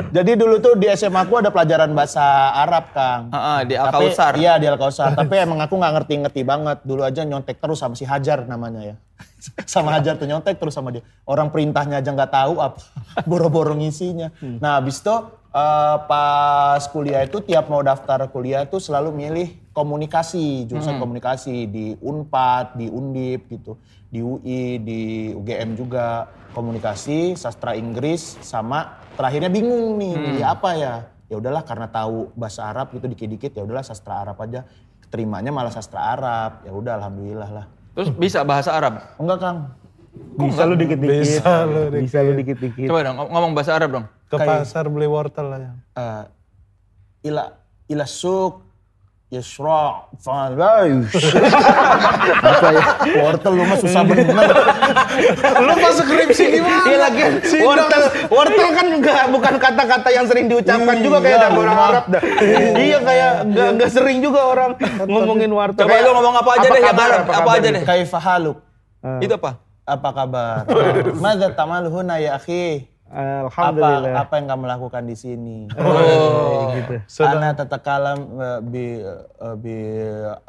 Jadi dulu tuh di SMA aku ada pelajaran bahasa Arab, Kang. Heeh, di Al Tapi- Kausar. Iya di Al Kausar. Tapi emang aku nggak ngerti-ngerti banget. Dulu aja nyontek terus sama si Hajar namanya ya. sama Hajar tuh nyontek terus sama dia. Orang perintahnya aja nggak tahu apa. Boro-boro ngisinya. Nah habis itu eh, pas kuliah itu tiap mau daftar kuliah tuh selalu milih komunikasi, jurusan komunikasi di Unpad, di Undip gitu, di UI, di UGM juga komunikasi, sastra Inggris sama terakhirnya bingung nih milih apa ya ya udahlah karena tahu bahasa Arab gitu dikit-dikit ya udahlah sastra Arab aja terimanya malah sastra Arab ya udah alhamdulillah lah Terus bisa bahasa Arab? enggak kang Bisa lu dikit-dikit. Bisa lu dikit. Bisa lu dikit-dikit. Coba dong ngom- ngomong bahasa Arab dong. Ke Kayak- pasar beli wortel lah ya. Eh, ila ila suk yasra falaish apa ya wortel lu mah susah bener Lu pas skripsi gimana? Iya lagi wortel, wortel kan enggak bukan kata-kata yang sering diucapkan juga kayak Iya, ada orang benar. Arab dah. iya kayak enggak enggak sering juga orang ngomongin wortel. Coba lu ngomong apa aja deh Arab, apa aja deh. kaifa haluk Itu apa? apa kabar Mada tamalhuna ya akhi Alhamdulillah. apa yang kamu lakukan di sini Oh, gitu. Ana tatakalam eh, bi eh, bi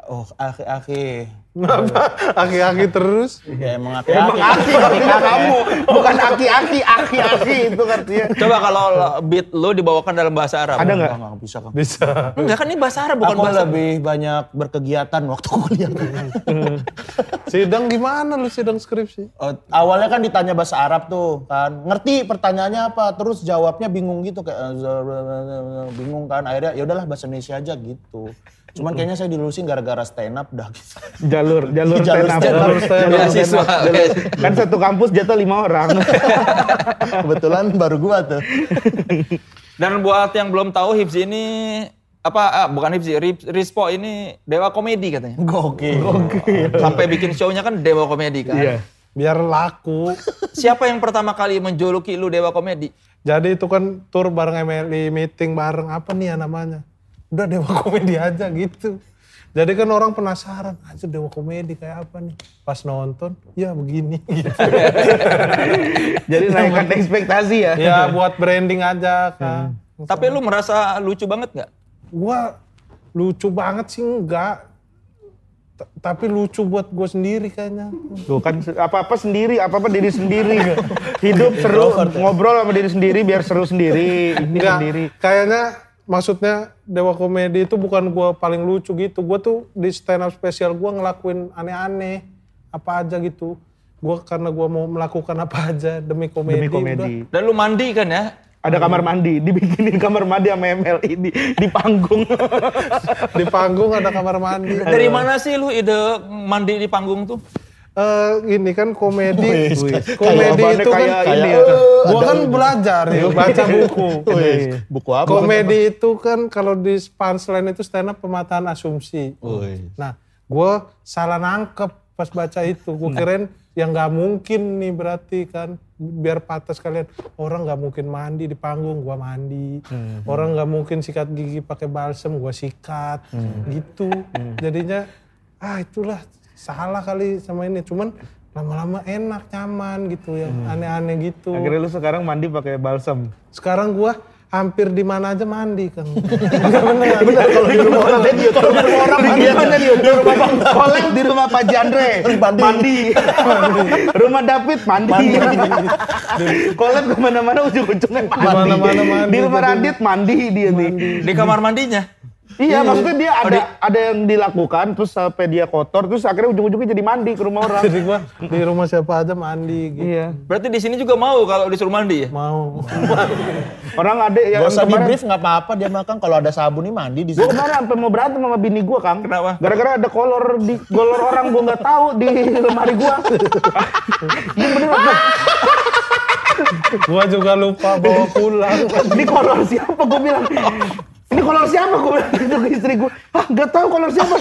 oh akhi akhi Kenapa? Aki-aki terus. ya emang akhi Emang akhi aki aki kamu, bukan aki-aki, aki-aki itu artinya. Coba kalau beat lu dibawakan dalam bahasa Arab. Ada nggak? Enggak bisa Kang. Bisa. Enggak kan ini bahasa Arab bukan Aku bahasa. lebih banyak berkegiatan waktu kuliah. Sidang gimana lu sidang skripsi? Oh, awalnya kan ditanya bahasa Arab tuh kan, ngerti pertanyaannya apa, terus jawabnya bingung gitu kayak bingung kan. Akhirnya ya udahlah bahasa Indonesia aja gitu. Cuman kayaknya saya dilulusin gara-gara stand up dah gitu. Jalur, jalur Jalur stand up. stand up. Jalur stand up. Jalur- Kan satu kampus jatuh lima orang. Kebetulan baru gua tuh. Dan buat yang belum tahu Hipsi ini apa ah, bukan Hipsi, Rip- Rispo ini dewa komedi katanya. Gokil. Sampai bikin show-nya kan dewa komedi kan. Iya. Biar laku. Siapa yang pertama kali menjuluki lu dewa komedi? Jadi itu kan tour bareng MLI, meeting bareng apa nih ya namanya? Udah Dewa Komedi aja gitu. Jadi kan orang penasaran, aja Dewa Komedi kayak apa nih? Pas nonton, ya begini. Gitu. Jadi naikkan ekspektasi ya. ya buat branding aja kan. Tapi lu merasa lucu banget nggak? Gua lucu banget sih enggak. T- Tapi lucu buat gue sendiri kayaknya. Tuh kan apa-apa sendiri, apa-apa diri sendiri. Hidup seru, ngobrol sama diri sendiri biar seru sendiri. Ini Enggak, sendiri. kayaknya maksudnya Dewa Komedi itu bukan gua paling lucu gitu. Gua tuh di stand up spesial gua ngelakuin aneh-aneh apa aja gitu. Gua karena gua mau melakukan apa aja demi komedi. Demi komedi. Dan lu mandi kan ya? Ada kamar mandi, dibikinin kamar mandi sama MLI di, di panggung. Di panggung ada kamar mandi. Dari mana sih lu ide mandi di panggung tuh? eh, ini kan komedi. Wih, komedi itu kan kayak ini ya. eh, gua kan ini. belajar ya, baca buku. Wih, buku apa? Komedi itu kan kalau di punchline itu stand up pemataan asumsi. Wih. Nah, gue salah nangkep pas baca itu. Gue kirain yang nggak mungkin nih berarti kan. Biar patah sekalian orang nggak mungkin mandi di panggung gua mandi. Orang nggak mungkin sikat gigi pakai balsem gua sikat. Gitu. Jadinya ah itulah. Salah kali sama ini. Cuman lama-lama enak nyaman gitu. Yang aneh-aneh gitu. Akhirnya lu sekarang mandi pakai balsam. sekarang gua hampir di mana aja mandi kan Nggak bener Benar kalau di rumah orang dia kalau di rumah orang Di mandi. mana di rumah Bang Kolek di rumah Pak Jandre Mandi. rumah David mandi, Kolek ke mana-mana ujung-ujungnya mandi. Di mana-mana mandi, Di rumah Radit mandi dia nih. Di kamar mandinya. Iya, maksudnya dia ada ada yang dilakukan terus sampai dia kotor terus akhirnya ujung-ujungnya jadi mandi ke rumah orang. jadi gua di rumah siapa aja mandi gitu iya. Berarti di sini juga mau kalau disuruh mandi ya? mau Orang ada yang Gak usah di kemarin brief nggak apa-apa dia makan kalau ada sabun nih mandi di Gue sini. kemarin sampai mau berantem sama bini gue, Kang. Kenapa? Gara-gara ada kolor di kolor orang gue nggak tahu di lemari gue. Ini bener apa? gua juga lupa bawa pulang Ini kolor siapa? Gue bilang. Ini kolor siapa? Gue bilang gitu ke istri gue. Ah, nggak tahu kolor siapa.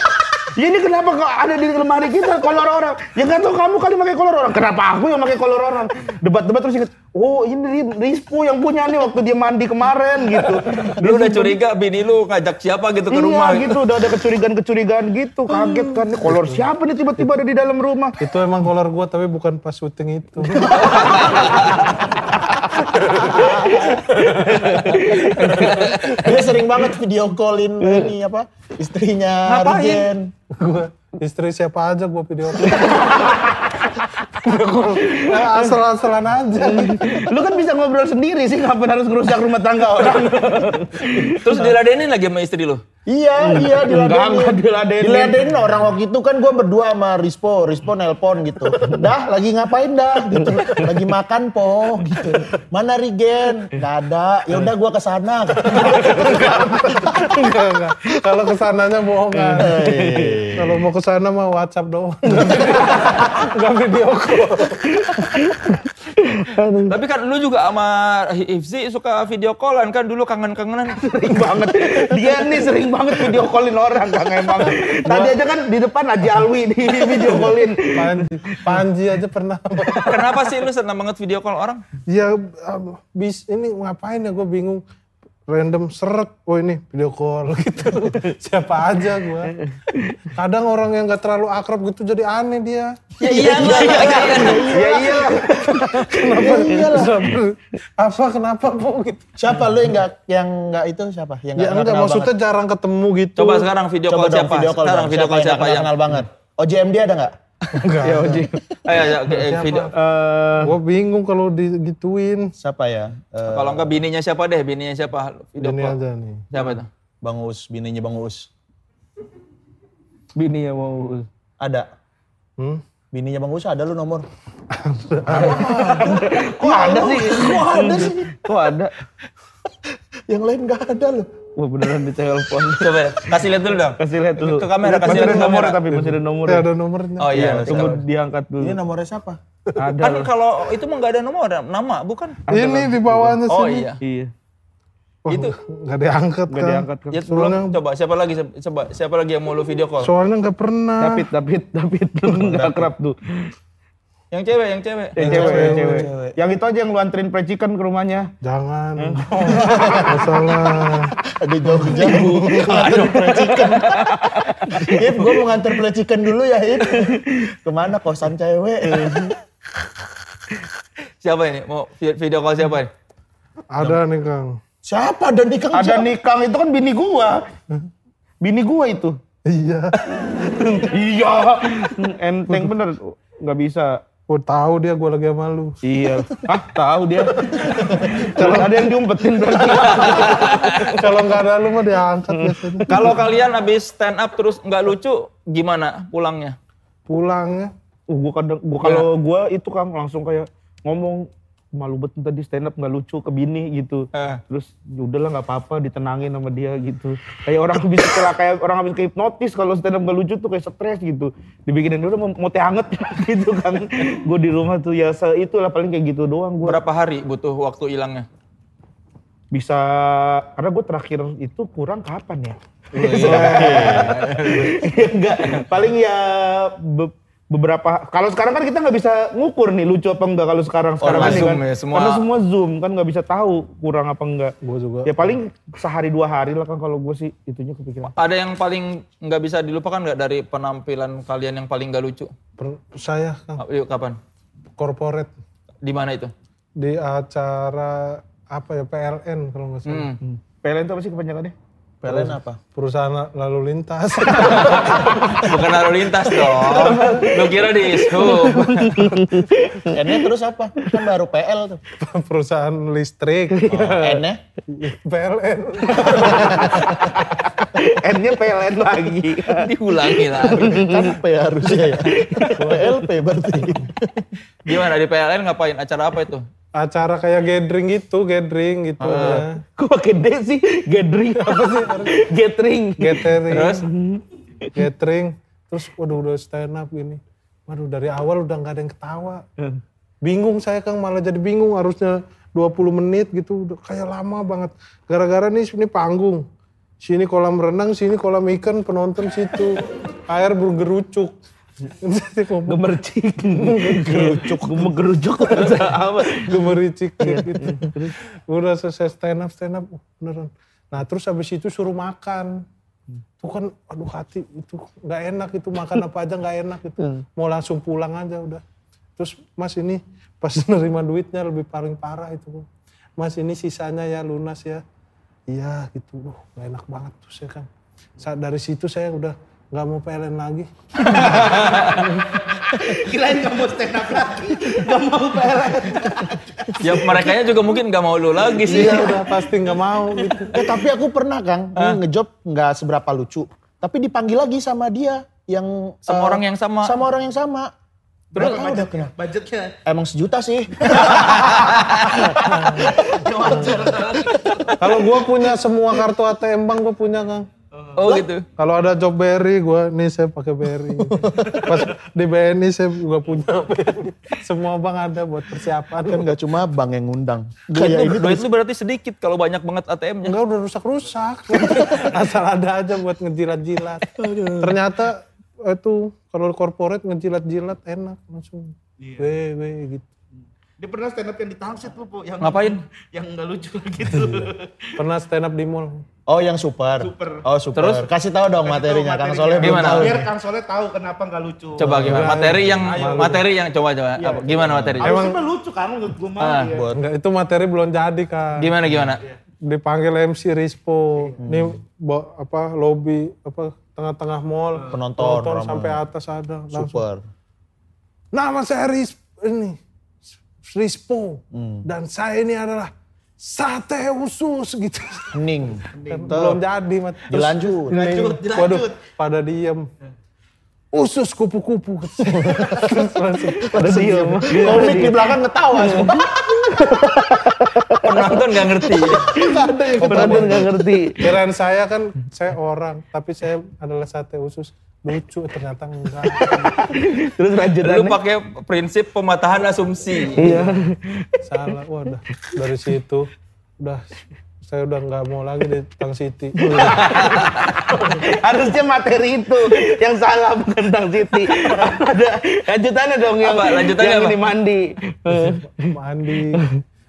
Ya ini kenapa kok ada di lemari kita kolor orang? Ya nggak tahu kamu kali pakai kolor orang. Kenapa aku yang pakai kolor orang? Debat-debat terus inget. Oh ini Rispo yang punya nih waktu dia mandi kemarin gitu. Lu udah curiga bini lu ngajak siapa gitu ke iya rumah. gitu, udah ada kecurigaan-kecurigaan gitu, kaget kan. Ini kolor siapa nih tiba-tiba ada di dalam rumah? itu emang kolor gua tapi bukan pas syuting itu Dia sering banget video callin ini apa istrinya? Rigen. gua istri siapa aja gua video call Nah, asal-asalan aja Lu kan bisa ngobrol sendiri sih, ngapain harus ngerusak rumah tangga orang? Terus diladenin lagi sama istri lu. Iya, iya Enggak, diladenin. enggak diladenin. Diladenin orang waktu itu kan gue berdua sama Rispo, Rispo nelpon gitu. Dah, lagi ngapain dah? Gitu. Lagi makan po, gitu. Mana Rigen? Gak ada. Ya udah gue ke sana. enggak enggak kalau ke sananya bohongan Hei. kalau mau ke sana mah WhatsApp doang enggak video call Tapi kan lu juga sama Hifzi suka video callan kan dulu kangen-kangenan. sering banget. Dia nih sering banget video callin orang, Kang emang. Tadi aja kan di depan Haji Alwi di video callin. Panji Panji aja pernah Kenapa sih lu senang banget video call orang? ya bis ini ngapain ya gue bingung random seret oh ini video call gitu siapa aja gue kadang orang yang gak terlalu akrab gitu jadi aneh dia Ya iya lah. Ya iya. kenapa iyalah apa kenapa kok gitu Siapa lu yang gak, yang gak itu siapa? Yang ya nggak enggak maksudnya banget? jarang ketemu gitu Coba sekarang video Coba call dong siapa? video call sekarang dong. video call siapa nggak yang kenal banget? OJMD ada gak? Enggak Ya Oji. Ayo, ayo, oke, eh, video. Eh, gue bingung kalau digituin Siapa ya? Eh, Kalau enggak bininya siapa deh? Bininya siapa? Video ini call. aja nih Siapa itu? Bang Uus, bininya Bang Uus. bini ya mau. Ada. hmm? Bininya Bang Uus ada lu nomor. Kok ada sih? Kok ada sih? Kok ada? Yang lain gak ada loh. Wah beneran di telepon. Coba kasih lihat dulu dong. Kasih lihat dulu. Ke kamera, kasih Masih lihat nomor kamera. tapi masih ada nomor. Ya, ada nomornya Oh iya, Tunggu diangkat dulu. Ini nomornya siapa? Ada. Kan kalau itu mah enggak ada nomor, nama bukan? ini di bawahnya Oh sini iya. Iya. Wah, Itu. nggak diangkat Gak kan diangkat kan. Ya, Soalnya- belum. Coba siapa lagi? Coba siapa lagi yang mau lu video call? soalnya nggak pernah David, David, David. Lu nggak akrab tuh. Yang cewek, yang cewek. Yang Yang cewek, yang cewek. Yang itu aja yang lu anterin fried chicken ke rumahnya. jangan masalah Ada jauh-jauh. Nganter play chicken. Hip, gue mau nganter play chicken dulu ya, Hip. Ke mana kosan cewek? Siapa ini? Mau vi- video call siapa ini? ada nih kang Siapa ada nikah? Ada nikang itu kan bini gua. Bini gua itu. iya iya. Enteng bener. Nggak bisa. Oh tahu dia gue lagi sama lu Iya. Ah, tahu dia. Kalau ada yang diumpetin berarti. kalau nggak ada lu mah diangkat biasanya Kalau kalian habis stand up terus nggak lucu, gimana pulangnya? pulangnya Uh, gua kadang gua kalau gua itu kan langsung kayak ngomong malu betul tadi stand up nggak lucu ke bini gitu. Eh. Terus ya udahlah nggak apa-apa ditenangin sama dia gitu. Kayak orang habis kayak kayak orang habis kayak hipnotis kalau stand up nggak lucu tuh kayak stres gitu. Dibikinin dulu mau, mau teh hangat gitu kan. Gue di rumah tuh ya se itulah paling kayak gitu doang gue. Berapa hari butuh waktu hilangnya? Bisa karena gue terakhir itu kurang kapan ya? Enggak, paling ya be- beberapa kalau sekarang kan kita nggak bisa ngukur nih lucu apa enggak kalau sekarang sekarang Karena ini Zoom kan ya, semua- karena semua zoom kan nggak bisa tahu kurang apa enggak Gue juga. ya paling sehari dua hari lah kan kalau gue sih itunya kepikiran Ada yang paling nggak bisa dilupakan nggak dari penampilan kalian yang paling nggak lucu? Per- saya kan Yuk kapan? corporate Di mana itu? di acara apa ya PLN kalau nggak salah. Hmm. PLN itu apa sih kepanjangannya PLN apa? Perusahaan lalu lintas. Bukan lalu lintas dong. Lu kira di sub. N-nya terus apa? Kan baru PL tuh. Perusahaan listrik. N-nya? PLN. N-nya PLN lagi Diulangi lagi. Kan P harusnya ya. PLP berarti. Gimana di PLN ngapain? Acara apa itu? Acara kayak gathering gitu, gathering gitu ya. Kok pakai D sih? Gathering apa sih? Gathering. Gathering. Terus? Gathering. Terus waduh udah stand up gini. Waduh dari awal udah nggak ada yang ketawa. Bingung saya Kang malah jadi bingung harusnya 20 menit gitu udah kayak lama banget. Gara-gara nih ini panggung. Sini kolam renang, sini kolam ikan, penonton situ. Air bergerucuk. Gemercik. Gerucuk. Gemergerucuk. Apa? gemericik gitu. Udah selesai stand up, stand up, oh, beneran. Nah terus habis itu suruh makan. Itu kan, aduh hati itu nggak enak itu makan apa aja nggak enak itu. Mau langsung pulang aja udah. Terus mas ini pas nerima duitnya lebih paling parah itu. Mas ini sisanya ya lunas ya. Iya gitu, Wah, nggak enak banget tuh saya kan. Saat dari situ saya udah nggak mau PLN lagi. Kirain gak mau stand up lagi. Gak mau PLN. Ya mereka juga mungkin nggak mau lu lagi sih. Iya udah pasti nggak mau gitu. Eh tapi aku pernah Kang, ngejob nggak seberapa lucu. Tapi dipanggil lagi sama dia yang Sama eh, orang yang sama. Sama orang yang sama. Terus udah kenapa? Budgetnya. Emang sejuta sih. Kalau gua punya semua kartu ATM bank gua punya Kang. Oh gitu. Kalau ada job BRI, gue nih saya pakai BRI. Pas di BNI saya juga punya. Semua bank ada buat persiapan. kan nggak cuma bank yang ngundang. Duit Kayak lu, ini duit lu berarti sedikit kalau banyak banget ATM-nya. Enggak udah rusak-rusak. Asal ada aja buat ngejilat-jilat. Ternyata itu kalau corporate ngejilat-jilat enak langsung. Weh, weh gitu. Dia pernah stand up yang di Tangsit lu, Po. Yang, Ngapain? Yang gak lucu gitu. Pernah stand up di mall. Oh yang super. Super. Oh super. Terus? Kasih tahu dong materinya. Kang Soleh Gimana? tahu. Biar Kang Soleh tahu kenapa gak lucu. Coba gimana? Materi yang materi yang coba coba. Apa, gimana materi? Emang mah lucu kan menurut gue mah. Ah, iya. Enggak, itu materi belum jadi Kak. Gimana gimana? Dipanggil MC Rispo. Ini bo- apa lobby apa tengah-tengah mall. Penonton, ramai. sampai atas ada. Langsung. Super. Nama saya Ris, ini Rispo Hmm. dan saya ini adalah sate usus gitu. Hening. Belum jadi, Mat. Terus Dilanjut. Dilanjut, dilanjut. Waduh, pada diem. Usus kupu-kupu. Terus langsung pada diem. Komik di belakang ketawa semua. Penonton nggak ngerti. Penonton gak ngerti. Kirain saya kan, saya orang, tapi saya adalah sate usus. Lucu, ternyata enggak. Terus Lu lanjutannya. pakai prinsip pematahan asumsi. Iya. Salah, wah udah. Dari situ, udah saya udah nggak mau lagi di Tang City. Harusnya materi itu yang salah bukan Tang City. Ada lanjutannya dong yang, Apa? Lanjutannya yang apa? ini mandi. Mandi.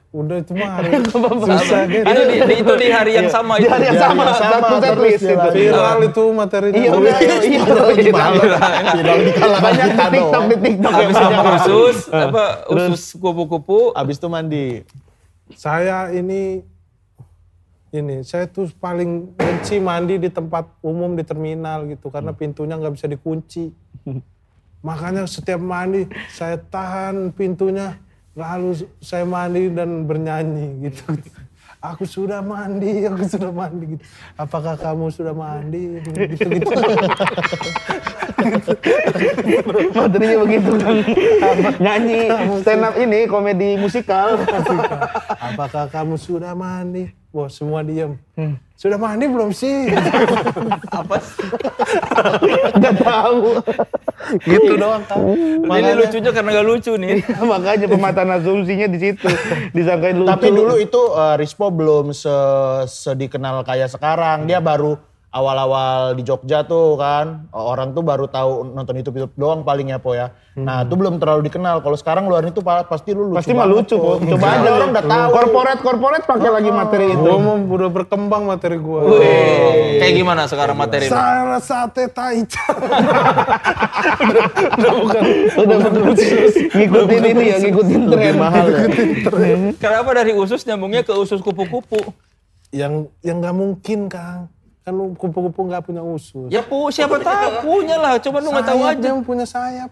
Udah itu mah hari susah gitu. Itu di, di- itu di hari yang sama Di itu. hari yang Di hari sama, yang sama, satu set terus list dia itu. Viral itu materinya. Iya, udah, iya, iya. Viral di kalangan Banyak di TikTok, di TikTok. Habis yang sama usus, apa usus kupu-kupu. Abis itu mandi. Saya ini ini saya tuh paling benci mandi di tempat umum di terminal gitu karena pintunya nggak bisa dikunci. Makanya setiap mandi saya tahan pintunya lalu saya mandi dan bernyanyi gitu. aku sudah mandi, aku sudah mandi gitu. Apakah kamu sudah mandi? Gitu gitu. Materinya begitu kan. Nyanyi stand up ini komedi musikal. Apakah kamu sudah mandi? Wah semua diam. Sudah mandi belum sih? Apa sih? Gak tahu. gitu doang kan. Ini lucunya karena gak lucu nih. Makanya pematang asumsinya di situ. Disangkain lucu. Tapi dulu itu eh, Rispo belum se sedikenal kayak sekarang. Dia baru awal-awal di Jogja tuh kan. Orang tuh baru tahu nonton YouTube YouTube doang paling ya Po ya. Nah, itu belum terlalu dikenal. Kalau sekarang luar itu pa- pasti lu lucu pasti mah banget, lucu Po. kok. Coba aja orang udah tahu. Corporate corporate pakai lagi materi itu. Gua mau udah berkembang materi gua. Wih, Kayak gimana sekarang materi lu? Saya sate taichan. Udah ngikutin ini ya, ngikutin tren. mahal ya. Kenapa dari usus nyambungnya ke usus kupu-kupu? yang yang nggak mungkin kang. Kan lu kupu-kupu nggak punya usus. Ya pu, siapa tahu punya lah, cuma lu nggak tahu Sayap aja. dia punya sayap.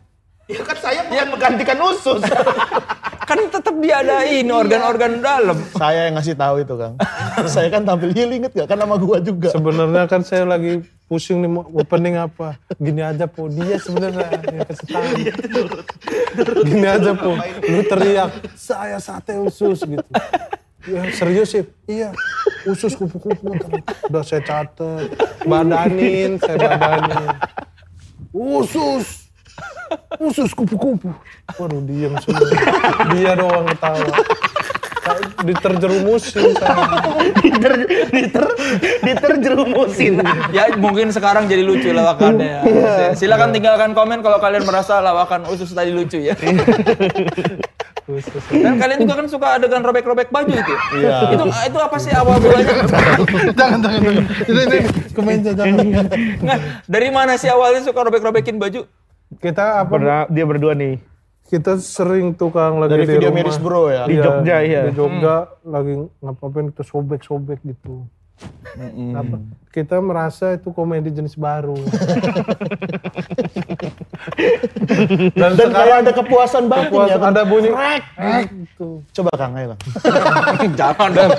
Ya kan saya bukan menggantikan usus. Kan tetap diadain organ-organ dalam. Saya yang ngasih tahu itu, Kang. saya kan tampil healing inget gak? Kan nama gua juga. Sebenarnya kan saya lagi pusing nih mau opening apa. Gini aja po, dia sebenarnya yang kasih tahu. Gini aja po, lu teriak, saya sate usus gitu. Ya serius sih, iya usus kupu-kupu. Udah saya catet, badanin, saya badanin. Usus, usus kupu-kupu. Waduh diam semua, dia doang ketawa. Diterjerumusin saya. diter, diter, diterjerumusin. Ya mungkin sekarang jadi lucu lawakannya. ya. Silakan tinggalkan komen kalau kalian merasa lawakan usus tadi lucu ya. Dan kalian juga kan suka adegan robek-robek baju itu. Iya. Itu itu apa sih awal mulanya? jangan jangan jangan. Ini ini ke meja jangan. Nggak, dari mana sih awalnya suka robek-robekin baju? Kita apa? Pernah dia berdua nih. Kita sering tukang lagi Dari di video rumah. miris bro ya. Di Jogja, iya. Di Jogja lagi ngapain kita sobek-sobek gitu. Apa? Kita merasa itu komedi jenis baru. Dan, Dan kayak ada kepuasan batin Kepuasan, ya. Kang. ada bunyi Krek. gitu. Coba Kang, ayo Kang. Jangan dong.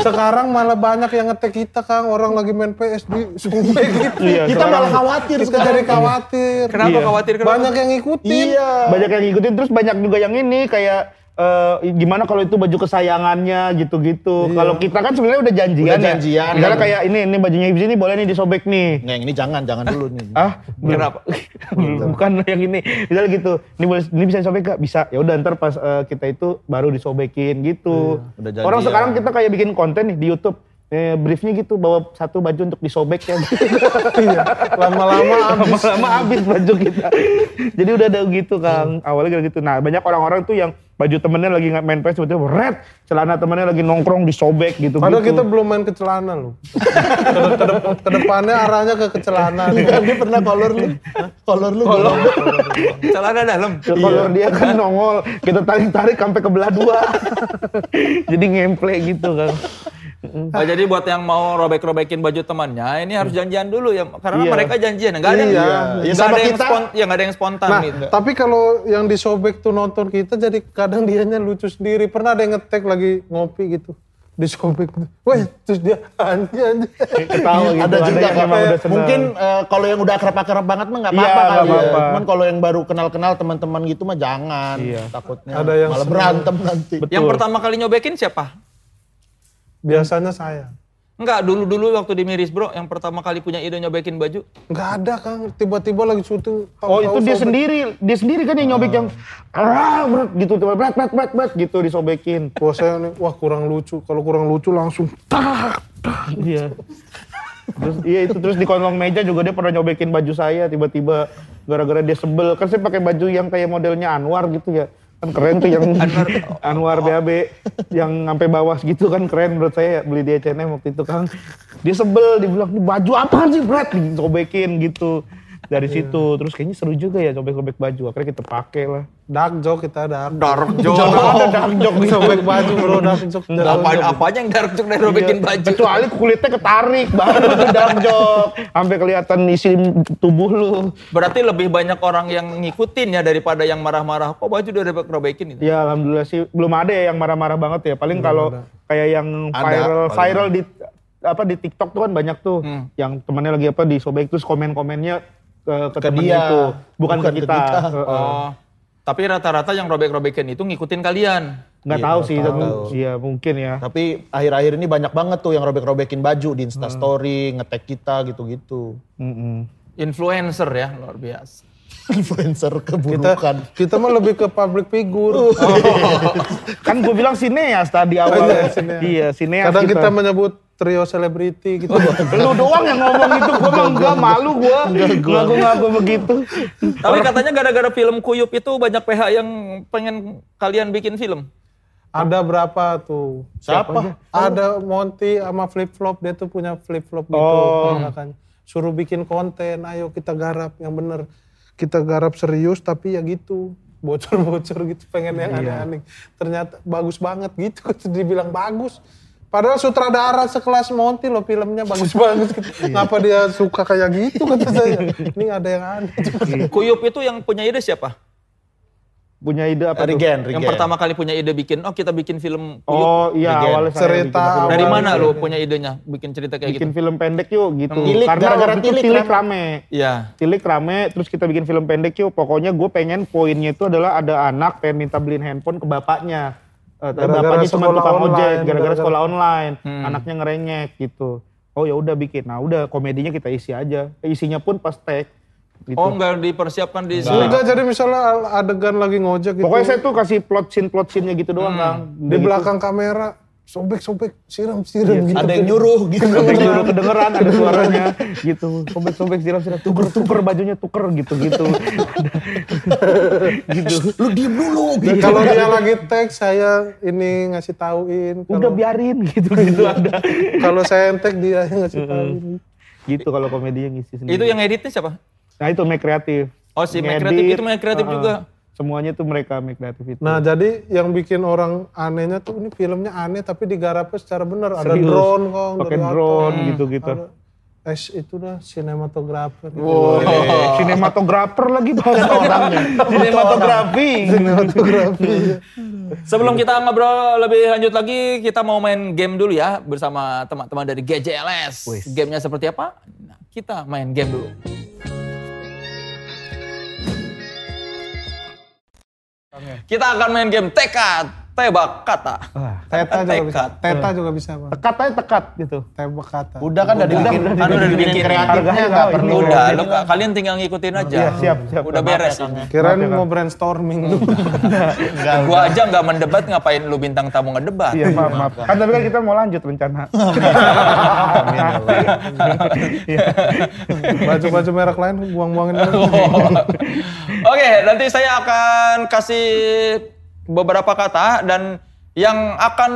Sekarang malah banyak yang ngetek kita Kang, orang lagi main PS di sobek gitu. Iya, Kita malah khawatir Kita sekarang. jadi khawatir. Kenapa Iya. khawatir kenapa? Banyak yang ngikutin. Iya. banyak yang ngikutin terus banyak juga yang ini kayak eh, gimana kalau itu baju kesayangannya gitu-gitu. Kalau kita kan sebenarnya udah janjian Udah ya. janjian. Misalnya kayak ini ini bajunya Ibs ini boleh nih disobek nih. Nggak, yang ini jangan, jangan dulu nih. Ah, belum. Kenapa? Bukan yang ini. Misalnya gitu. Ini boleh ini bisa disobek gak? Bisa. Ya udah ntar pas eh, kita itu baru disobekin gitu. Udah janjian. Orang sekarang kita kayak bikin konten nih di YouTube. Eh, briefnya gitu bawa satu baju untuk disobek ya. Iya. Lama-lama habis. Lama-lama habis baju kita. Jadi udah ada gitu Kang. Awalnya kayak gitu. Nah banyak orang-orang tuh yang baju temennya lagi main PS tiba-tiba red. Celana temennya lagi nongkrong disobek gitu. Padahal kita belum main ke celana loh. Ke- ke dep- Ke depannya arahnya ke ke celana. Kan dia pernah kolor lu. Kolor lu. Kolor. Celana dalam. Kalau dia kan nongol, kita tarik-tarik sampai ke belah dua. Jadi ngemple gitu kan. Oh, jadi buat yang mau robek-robekin baju temannya, ini harus janjian dulu ya, karena Iya. mereka janjian, nggak ada, Iya. nggak Ya, ada sama yang kita. spon, ya nggak ada yang spontan Nah, gitu. tapi kalau yang disobek tuh nonton kita jadi kadang dianya lucu sendiri. Pernah ada yang ngetek lagi ngopi gitu. Disobek. Wah, terus dia anjir. Ketawa gitu. ada juga yang udah senang. Mungkin eh, kalau yang udah akrab-akrab banget mah nggak Iya, apa-apa kali ya. apa-apa. Cuman kalau yang baru kenal-kenal teman-teman gitu mah jangan. Iya. Takutnya Ada yang malah berantem nanti. Yang pertama kali nyobekin siapa? Biasanya saya. Enggak, dulu-dulu waktu di Miris Bro, yang pertama kali punya ide nyobekin baju. Nggak ada Kang, tiba-tiba lagi syuting. Oh itu dia sobek. sendiri, dia sendiri kan yang nyobek yang ah berat gitu, tuh berat berat berat berat gitu disobekin. Wah saya nih, wah kurang lucu. Kalau kurang lucu langsung tak. Iya. Terus iya itu terus di kolong meja juga dia pernah nyobekin baju saya tiba-tiba gara-gara dia sebel kan saya pakai baju yang kayak modelnya Anwar gitu ya kan keren tuh yang Anwar, BAB yang sampai bawah gitu kan keren. Menurut saya beli di H&M waktu itu kan dia sebel dibilang "Ini baju apaan sih? Brad disobekin gitu dari situ terus kayaknya seru juga ya sobek-sobek baju akhirnya kita pakai lah Dark joke kita dark. Dark joke. ada dark joke gitu. Sobek baju bro, dark joke. Apa apanya yang dark joke dari robekin Iya. baju? Kecuali kulitnya ketarik baru itu dark joke. Sampai kelihatan isi tubuh lu. Berarti lebih banyak orang yang ngikutin ya daripada yang marah-marah. Kok baju udah robek-robekin gitu? Ya alhamdulillah sih belum ada ya yang marah-marah banget ya. Paling kalau kayak yang Ada, viral paling. viral di apa di TikTok tuh kan banyak tuh Hmm. yang temannya lagi apa disobek terus komen-komennya ke ke, Ke dia, itu bukan, bukan ke ke kita. kita. Heeh. Oh. Tapi rata-rata yang robek-robekin itu ngikutin kalian. Nggak Iya, tahu sih, tahu. tapi iya mungkin ya. Tapi akhir-akhir ini banyak banget tuh yang robek-robekin baju di Instastory, nge-tag kita gitu-gitu. Mm-mm. Influencer ya, luar biasa. Influencer Kita keburukan. kita mah lebih ke public figure. kan gue bilang sineas tadi awal. iya, sineas. iya, sineas. Kadang kita menyebut trio selebriti gitu. Lu doang yang ngomong itu, gue mah enggak malu gue. Ngaku-ngaku begitu. Tapi katanya gara-gara film Kuyup itu banyak PH yang pengen kalian bikin film. Ada berapa tuh? Siapa? Ada Monty sama Flip Flop, dia tuh punya Flip Flop gitu. Oh. makanya. Suruh bikin konten, ayo kita garap yang bener. Kita garap serius tapi ya gitu. Bocor-bocor gitu, pengen yang aneh-aneh. Ternyata bagus banget gitu, dibilang bagus. Padahal sutradara sekelas Monty loh filmnya bagus banget. Ngapa dia suka kayak gitu kata saya. Ini ada yang aneh. Kuyup itu yang punya ide siapa? Punya ide apa tuh? Regen, Yang Regen. pertama kali punya ide bikin, oh kita bikin film Kuyup. Oh iya, Regen. awalnya Cerita bikin film. Dari awal mana lo punya idenya bikin cerita kayak bikin gitu? film pendek yuk gitu. Tilik, Karena gara-gara tilik tilik rame. rame. Iya. Tilik rame, terus kita bikin film pendek yuk. Pokoknya gue pengen poinnya itu adalah ada anak pengen minta beliin handphone ke bapaknya. Gara-gara bapaknya cuma tukang ojek, gara-gara sekolah online. Hmm. Anaknya ngerengek gitu. Oh ya udah bikin. Nah udah komedinya kita isi aja. Eh, Isinya pun pas tag. Gitu. Oh nggak dipersiapkan di Enggak, jadi misalnya adegan lagi ngojek gitu. Pokoknya saya tuh kasih plot scene plot scene-nya gitu doang Kang. di belakang kamera sobek-sobek siram-siram gitu. Ada yang nyuruh gitu. Ada yang nyuruh kedengeran ada suaranya gitu. Sobek-sobek siram-siram tuker tuker bajunya tuker gitu-gitu. gitu. Lu diem dulu Dan gitu. kalau dia lagi tag saya ini ngasih tauin. Udah Kalau biarin gitu-gitu ada. kalau saya yang tag dia yang ngasih tauin. Gitu kalau komedinya ngisi sendiri. Itu yang editnya siapa? Nah itu make kreatif. Oh si Make Kreatif itu Make Kreatif uh-uh. juga. Semuanya tuh mereka make kreatif itu. Nah, jadi yang bikin orang anehnya tuh ini filmnya aneh tapi digarapnya secara benar. Ada Serius. drone kok pakai drone gitu-gitu. Ada S itu dah sinematografer. gitu. Wow. Sinematografer lagi bahasa orangnya. Sinematografi. Sinematografi. Sebelum kita ngobrol lebih lanjut lagi, kita mau main game dulu ya bersama teman-teman dari GJLS. Gamenya seperti apa? Nah, kita main game dulu. Kita akan main game tekad, tebak kata. Teta juga bisa. Teta juga bisa, Bang. Tekat aja tekat gitu. Tebak kata. Udah kan udah dibikin, udah kan udah dibikin kreatifnya Harganya nggak tahu, perlu. Udah, lu, kalian tinggal ngikutin aja. Iya, siap, siap. Udah beres. Kirain mau brainstorming tuh. Gua aja nggak mendebat, ngapain lu bintang tamu ngedebat? Iya maaf maaf. Kan tapi kan kita mau lanjut rencana. Baju-baju merek lain buang-buangin dulu. Oke, nanti saya akan kasih beberapa kata dan yang akan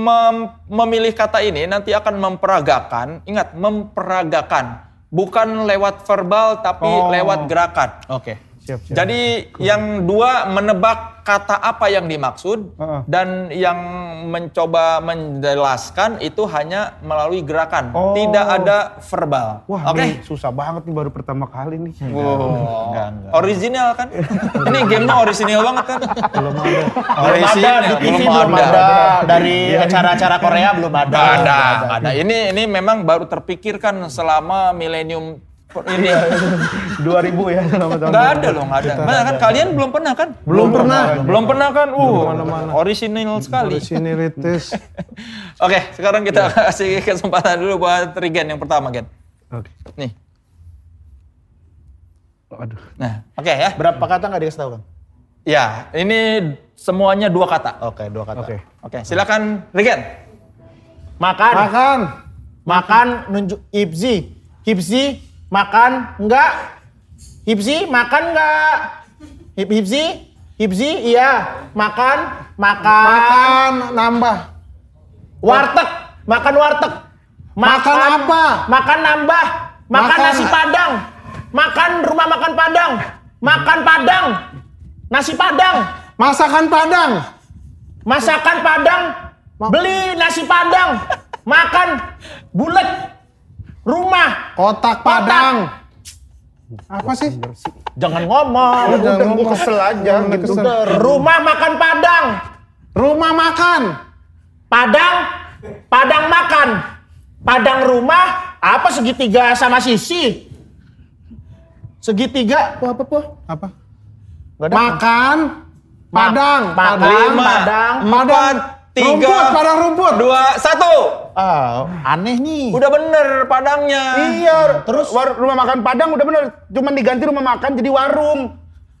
mem- memilih kata ini nanti akan memperagakan, ingat memperagakan, bukan lewat verbal tapi Oh. lewat gerakan. Oke. Siap siap. Jadi yang dua menebak kata apa yang dimaksud Heeh. dan yang mencoba menjelaskan itu hanya melalui gerakan, Oh. tidak ada verbal. Wah, Oke. ini susah banget nih baru pertama kali nih. Wow. Enggak, enggak. Original kan? Ini gamenya original banget kan? Belum ada Original, di TV belum ada. Dari acara-acara Korea belum ada. Ada, ada. Ini ini memang baru terpikirkan selama milenium ini. 2000 ya selama tahun. Nggak ada loh, nggak ada. Mana kan kalian belum pernah kan? Belum pernah. Belum pernah kan? Uh, mana-mana. original sekali. Originalitas. Oke, sekarang kita kasih kesempatan dulu buat Regen yang pertama, Gen. Oke. Nih. Aduh. Nah, oke ya. Berapa kata nggak dikasih tahu kan? Ya, ini semuanya dua kata. Oke, dua kata. Oke. Oke, silakan Regen. Makan. Makan. Makan nunjuk Hipzi. Hipzi makan enggak? Hipzi makan enggak? Hip Hipzi? Hipzi iya. Makan, makan. Makan nambah. Warteg, makan warteg. Makan apa? Makan nambah. Makan, Makan- nasi padang. Makan rumah makan padang. Makan padang. Nasi padang. Masakan Padang. Masakan padang. Beli nasi padang. Makan bulat. Rumah. Kotak Padang. Apa sih? Jangan ngomong. Jangan Udah ngomong. gue kesel aja Udah gitu. rumah makan padang. Rumah makan. Padang makan padang rumah apa segitiga sama sisi? Segitiga apa apa po? Apa? Ada. Makan. Padang. Makan, Lima, padang. empat, tiga, Rumput, padang rumput. dua, satu. Ah, aneh nih. Udah bener padangnya. Iya, terus war- rumah makan Padang udah bener. Cuman diganti rumah makan jadi warung.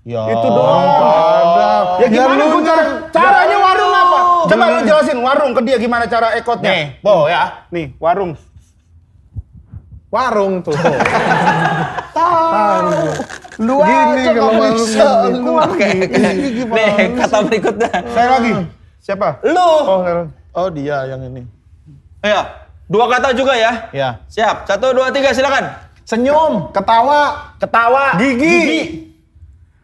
Ya. Itu doang. Padang. Ya gimana Ya, gua lu cara, nya- caranya warung apa? Coba lu jelasin warung ke dia gimana cara ekotnya. Nih, po ya. Nih, warung. Warung tuh. Lu Gini aja kalau bisa. Lu Oke. Nih, kata berikutnya. Saya lagi. Siapa? Lu. Oh, saya- Oh dia yang ini. Ayo, dua kata juga ya. Ya. Siap, satu, dua, tiga, silakan. Senyum, Ketawa. ketawa, Gigi.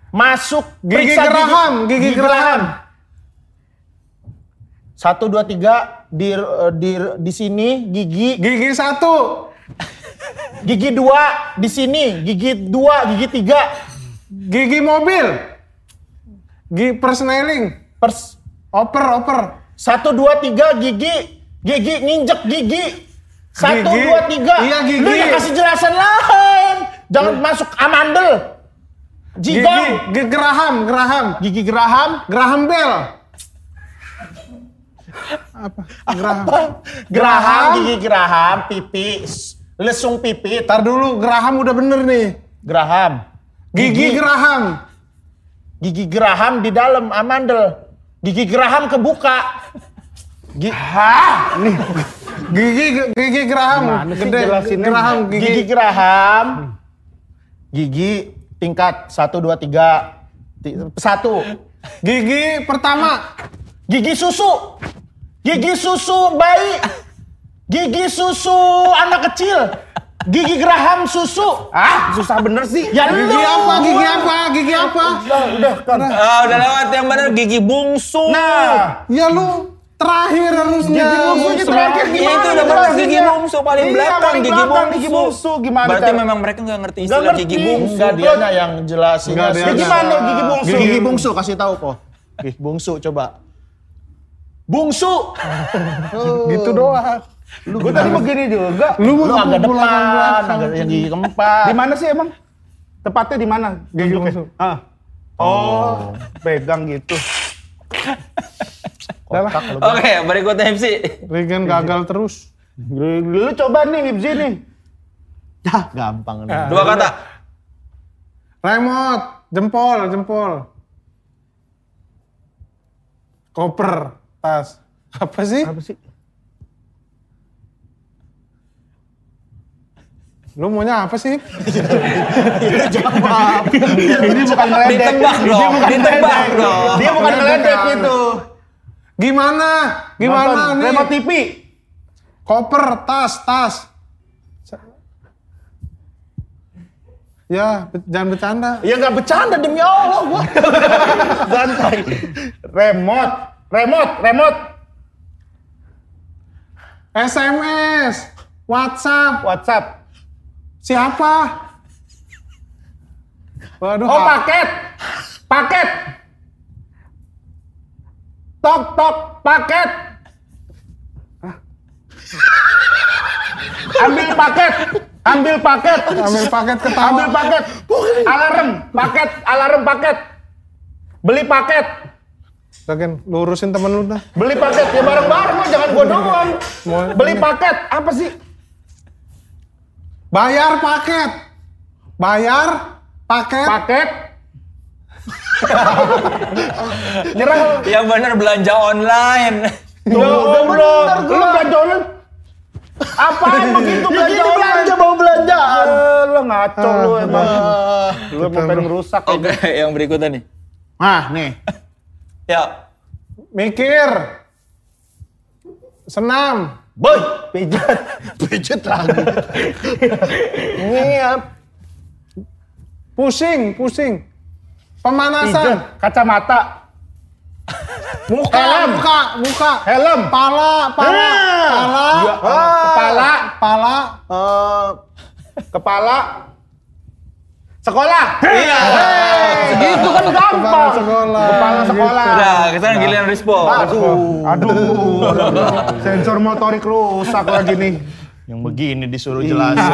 Masuk, Gigi periksa geraham, gigi geraham. Satu, dua, tiga, di, di, di sini, gigi, Gigi satu. gigi dua, di sini, gigi dua, gigi tiga, Gigi mobil. Gigi persneling. pers, Oper, oper. satu, dua, tiga, gigi, gigi, nginjek gigi, satu, Gigi. dua, tiga. Iya, gigi. Lu yang kasih jelasan lain. Jangan masuk amandel. Gigi, Jigong, gigi geraham, geraham. gigi geraham, Geraham bel. Apa? Geraham. geraham, gigi geraham, pipi, lesung pipi, Ntar dulu, geraham udah bener nih. geraham. Gigi geraham. Gigi geraham di dalam amandel. Gigi geraham kebuka. Gi- Hah? Gigi gigi geraham. Gede. jelasinnya? Geraham Gigi, gigi. geraham. Gigi tingkat satu dua tiga Ti- satu. Gigi pertama. Gigi susu. Gigi susu bayi. Gigi susu anak kecil. Gigi geraham susu. Ah, susah bener sih. Ya Gigi lu. apa? Gigi apa? Gigi apa? Udah, kan. Ah, udah lewat yang benar gigi bungsu. Nah, Ya lu terakhir harusnya. Gigi bungsu itu terakhir gimana? itu udah benar gigi bungsu paling Iya, belakang paling gigi belakang, bungsu. gigi bungsu. Gimana Berarti cara- memang mereka nggak ngerti Nggak istilah gigi bungsu. Enggak dia yang jelasin. Enggak, dia gimana gigi bungsu? Gigi bungsu kasih tahu po. Gigi bungsu coba. Bungsu. Gitu doang. Gue tadi begini juga. Lu, Lu mau agak depan, agak yang gigi keempat. Di mana sih emang? Tepatnya di mana? Gigi bungsu. Ah. Oh, pegang gitu. Oke, berikutnya MC. Regen gagal terus. Lu coba nih Ibzi nih. Ya, gampang nih. Dua kata. Remote, jempol, jempol. Koper, tas. Apa sih? Apa sih? Lu maunya apa sih? Jawab. Ini bukan ngeledek. Ditebak Dia dong, bukan ditebak ngeledek. dong. Dia bukan ngeledek Bukan. Gimana? Gimana Nonton nih? Remote TV. Koper, tas, tas. Ya, jangan bercanda. Ya nggak bercanda demi Allah gua. Santai. Remote. Remote. Remote. SMS, WhatsApp, WhatsApp. siapa? Waduh, Oh, paket. Paket. Tok tok paket. Ambil paket. Ambil paket. ambil paket ketawa. Ambil paket. Alarm, paket, alarm paket. Beli paket. Lagian, lu urusin temen lu dah. Beli paket ya bareng-bareng lah, jangan gua doang. Beli paket, apa sih? Bayar paket. Bayar paket. Paket. Nyerah. Yang benar belanja online. Ya udah bro, lu belanja online. Apaan begitu Ya belanja gini online? belanja mau belanjaan. Eh, Lu ngaco lu emang. Ah. Lu emang pengen ngerusak. Oke, yang berikutnya nih. Nah, nih. Ya, Mikir. Senam. Boy, pijat. Pijat lagi. Ini ya. Pusing, pusing. Pemanasan. kacamata, Muka, Helm. muka, muka. helm, Pala, pala, Ah. pala, Ya, kepala, pala. Eh, kepala. Sekolah. Iya. gitu kan Kepala gampang. sekolah. Kepala sekolah. Udah, kita giliran Rispo. Aduh, aduh, sensor motorik rusak lagi nih. Yang begini disuruh jelasin.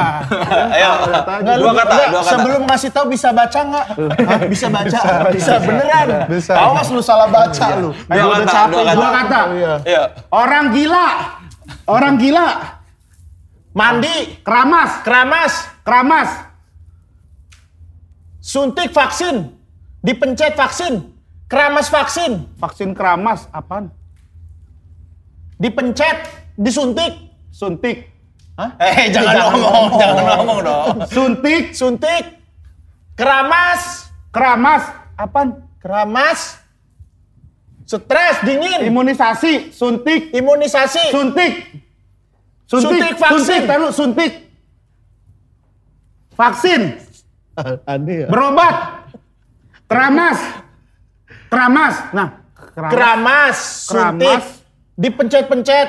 Ayo. Nggak, Dua lu- kata, nggak, dua kata. Sebelum ngasih tahu bisa baca nggak? Bisa baca, bisa beneran. Bisa. Awas lu salah baca lu. Dua Gua udah kata, capek. dua kata. Dua kata. Iya. Iya. Orang gila. Orang gila. Mandi, Keramas. keramas, Keramas. suntik vaksin, dipencet vaksin, keramas vaksin, Vaksin keramas. Apaan? dipencet, disuntik. Suntik. Eh, jangan ngomong, jangan ngomong dong. Suntik. Suntik, keramas, Keramas. Apaan? keramas, stres, dingin, Imunisasi. Suntik. imunisasi, Suntik. Suntik vaksin. Suntik. Taruh suntik. Vaksin. Aneh ya. Berobat. Keramas. Keramas. Nah. Keramas. Keramas, suntik, Keramas. dipencet-pencet,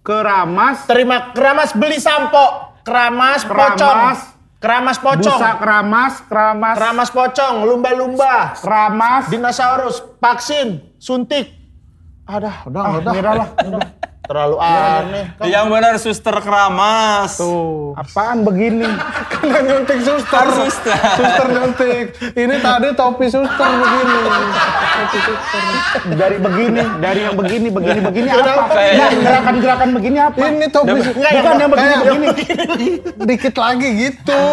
Keramas. terima keramas beli sampo, keramas, pocong, Keramas. keramas pocong, Busa keramas. Keramas. keramas pocong, lumba-lumba, Keramas. dinosaurus, vaksin, suntik. Ada, udah, Ah, udah, nyerah lah. Udah. terlalu aneh. Yang benar suster keramas. Tuh. Apaan begini? Kan nyuntik suster. Harus suster. Suster nyuntik. Ini tadi topi suster begini. Topi suster. Dari begini, dari yang begini, begini, begini apa? Nah, gerakan-gerakan begini apa? Ini topi suster. Bukan yang begini, Kayak begini. Dikit lagi gitu.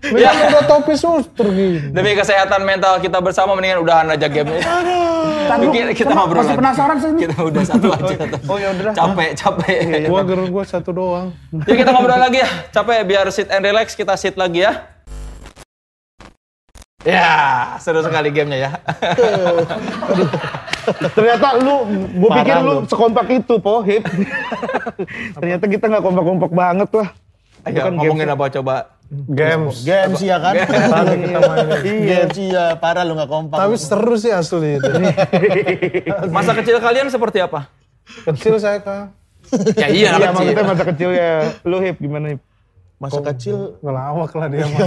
Ini kan udah topi suster gini. Demi kesehatan mental kita bersama mendingan udahan aja game ini. Tahan lu, Kita, ngobrol Masih lagi. penasaran sih ini. Kita udah satu aja. Oh ya udah. Capek, capek. Gua gerung gua satu doang. Ya kita ngobrol lagi ya. Capek biar sit and relax kita sit lagi ya. Ya, seru sekali gamenya ya. Ternyata lu, gue pikir lu lu. sekompak itu, po, hip. Ternyata kita nggak kompak-kompak banget lah. Ayo Bukan ngomongin games. apa coba. Games. Games ya kan? Games iya, parah lu gak kompak. Tapi seru sih asli itu. Masa kecil kalian seperti apa? Kecil saya kak. Ya iya, Iya, kecil. maksudnya masa kecil ya. Lu hip gimana hip? Masa kecil Ngelawak lah dia mah.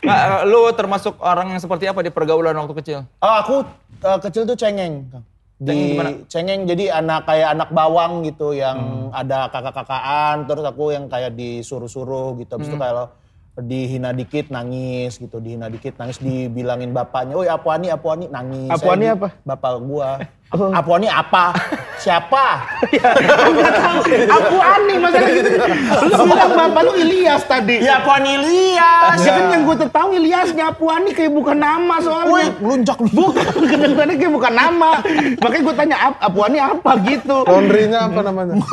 Nah, lu termasuk orang yang seperti apa di pergaulan waktu kecil? Oh, aku uh, kecil tuh cengeng. Kang. Di Cengeng gimana? cengeng jadi anak kayak anak bawang gitu yang Hmm. ada kakak-kakaan terus aku yang kayak disuruh-suruh gitu. Habis itu Hmm. kalau dihina dikit nangis gitu, dihina dikit nangis dibilangin bapaknya, "Oi, Apuani, Apuani," nangis. Apuani apa? Bapak gua. Apuani apa? Siapa? Aku aneh masalah gitu. Lu bilang bapak lu Ilyas tadi. ya Apuani Ilyas. Ya kan yang gue tahu Ilyasnya Apuani kayak bukan nama Woi, soalnya. lunjak lu. Bukan, kedengarannya kayak bukan nama. Makanya gue tanya Ap Apuani apa gitu. Laundry-nya apa namanya?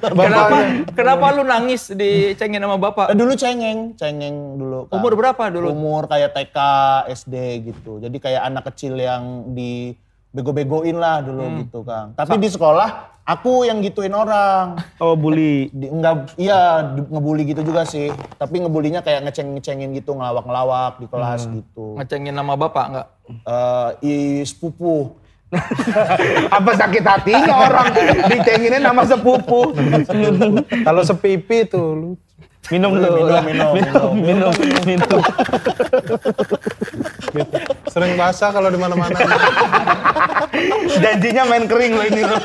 Kenapa, kenapa lu nangis dicengin sama bapak? Eh, dulu cengeng, cengeng dulu. Kang. Umur berapa dulu? Umur kayak TK, SD gitu. Jadi kayak anak kecil yang di bego-begoin lah dulu Hmm. gitu, Kang. Tapi di sekolah aku yang gituin orang. Oh bully. Di, enggak iya ngebully gitu juga sih. Tapi ngebulinya kayak ngeceng-ngecengin gitu, ngelawak-ngelawak di kelas Hmm. gitu. Ngecengin nama bapak enggak? Eh i sepupu. Apa sakit hatinya orang dicenginin nama sepupu. Kalau sepipi tuh lu. Minum dulu. Minum, minum, minum. Minum, minum. Sering basah kalau di mana-mana. Janjinya main kering lo ini lo.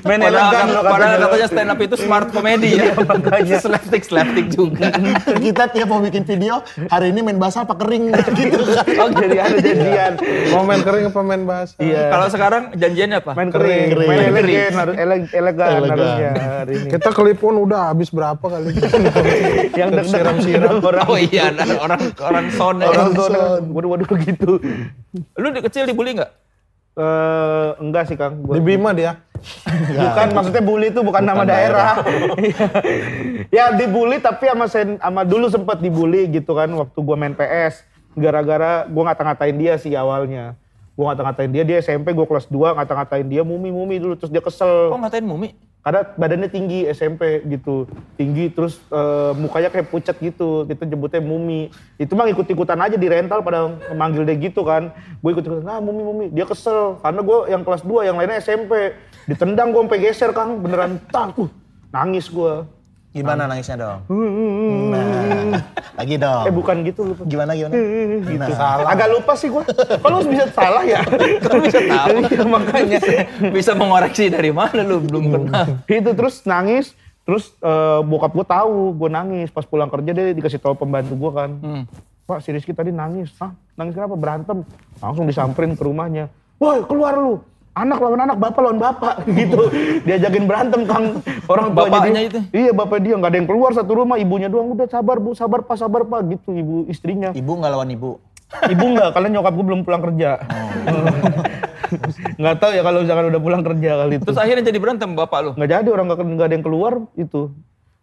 Main Padahal, elegan lo padahal katanya. stand up itu smart comedy ya. makanya. slapstick, slapstick juga. Kita tiap mau bikin video, hari ini main basah apa kering gitu kan. Oh jadi ada janjian. Mau main kering apa main basah? Iya. Kalau sekarang janjiannya apa? Main kering, Kering. main Kering. elegan, harus ele- elegan, Elegan. harusnya hari ini. Kita kelipun udah habis berapa kali? Yang deg-degan siram-siram. orang. Oh iya, ada orang orang son. ya. Orang tua, waduh waduh gitu. Lu di kecil dibully nggak? Eh enggak sih Kang. Gua- Di Bima dia. Bukan, maksudnya bully itu bukan, nama daerah. ya dibully tapi sama sen, sama dulu sempat dibully gitu kan waktu gua main PS. Gara-gara gua ngata-ngatain dia sih awalnya. Gua ngata-ngatain dia, dia SMP, gua kelas 2 ngata-ngatain dia mumi-mumi dulu terus dia kesel. Oh ngatain Mumi? Karena badannya tinggi SMP gitu. Tinggi terus eh, mukanya kayak pucat gitu. Kita jemputnya mumi. Itu mah ikut-ikutan aja di rental pada manggil dia gitu kan. Gue ikut-ikutan, ah mumi mumi. Dia kesel. Karena gue yang kelas 2, yang lainnya SMP. Ditendang gue sampai geser Kang. Beneran tak. Uh, nangis gue. Gimana nangisnya dong? Nah, lagi dong. Eh bukan gitu lupa. Gimana gimana? Gitu. Agak lupa sih gua. Kalau bisa salah ya. Kok bisa tahu? Iya, makanya. Bisa mengoreksi dari mana lu belum pernah. itu terus nangis terus eh, bokap gue tahu gue nangis pas pulang kerja dia dikasih tahu pembantu gue kan Hmm. pak si Rizky tadi nangis Hah? nangis kenapa berantem langsung disamperin ke rumahnya woi keluar lu anak lawan anak bapak lawan bapak gitu diajakin berantem kang orang Bapaknya itu? iya bapak dia nggak ada yang keluar satu rumah ibunya doang udah sabar bu sabar pak sabar pak gitu ibu istrinya Ibu nggak lawan ibu. ibu nggak karena nyokap gue belum pulang kerja nggak tahu ya kalau misalkan udah pulang kerja kali itu Terus akhirnya jadi berantem bapak lu. nggak jadi orang nggak ada yang keluar itu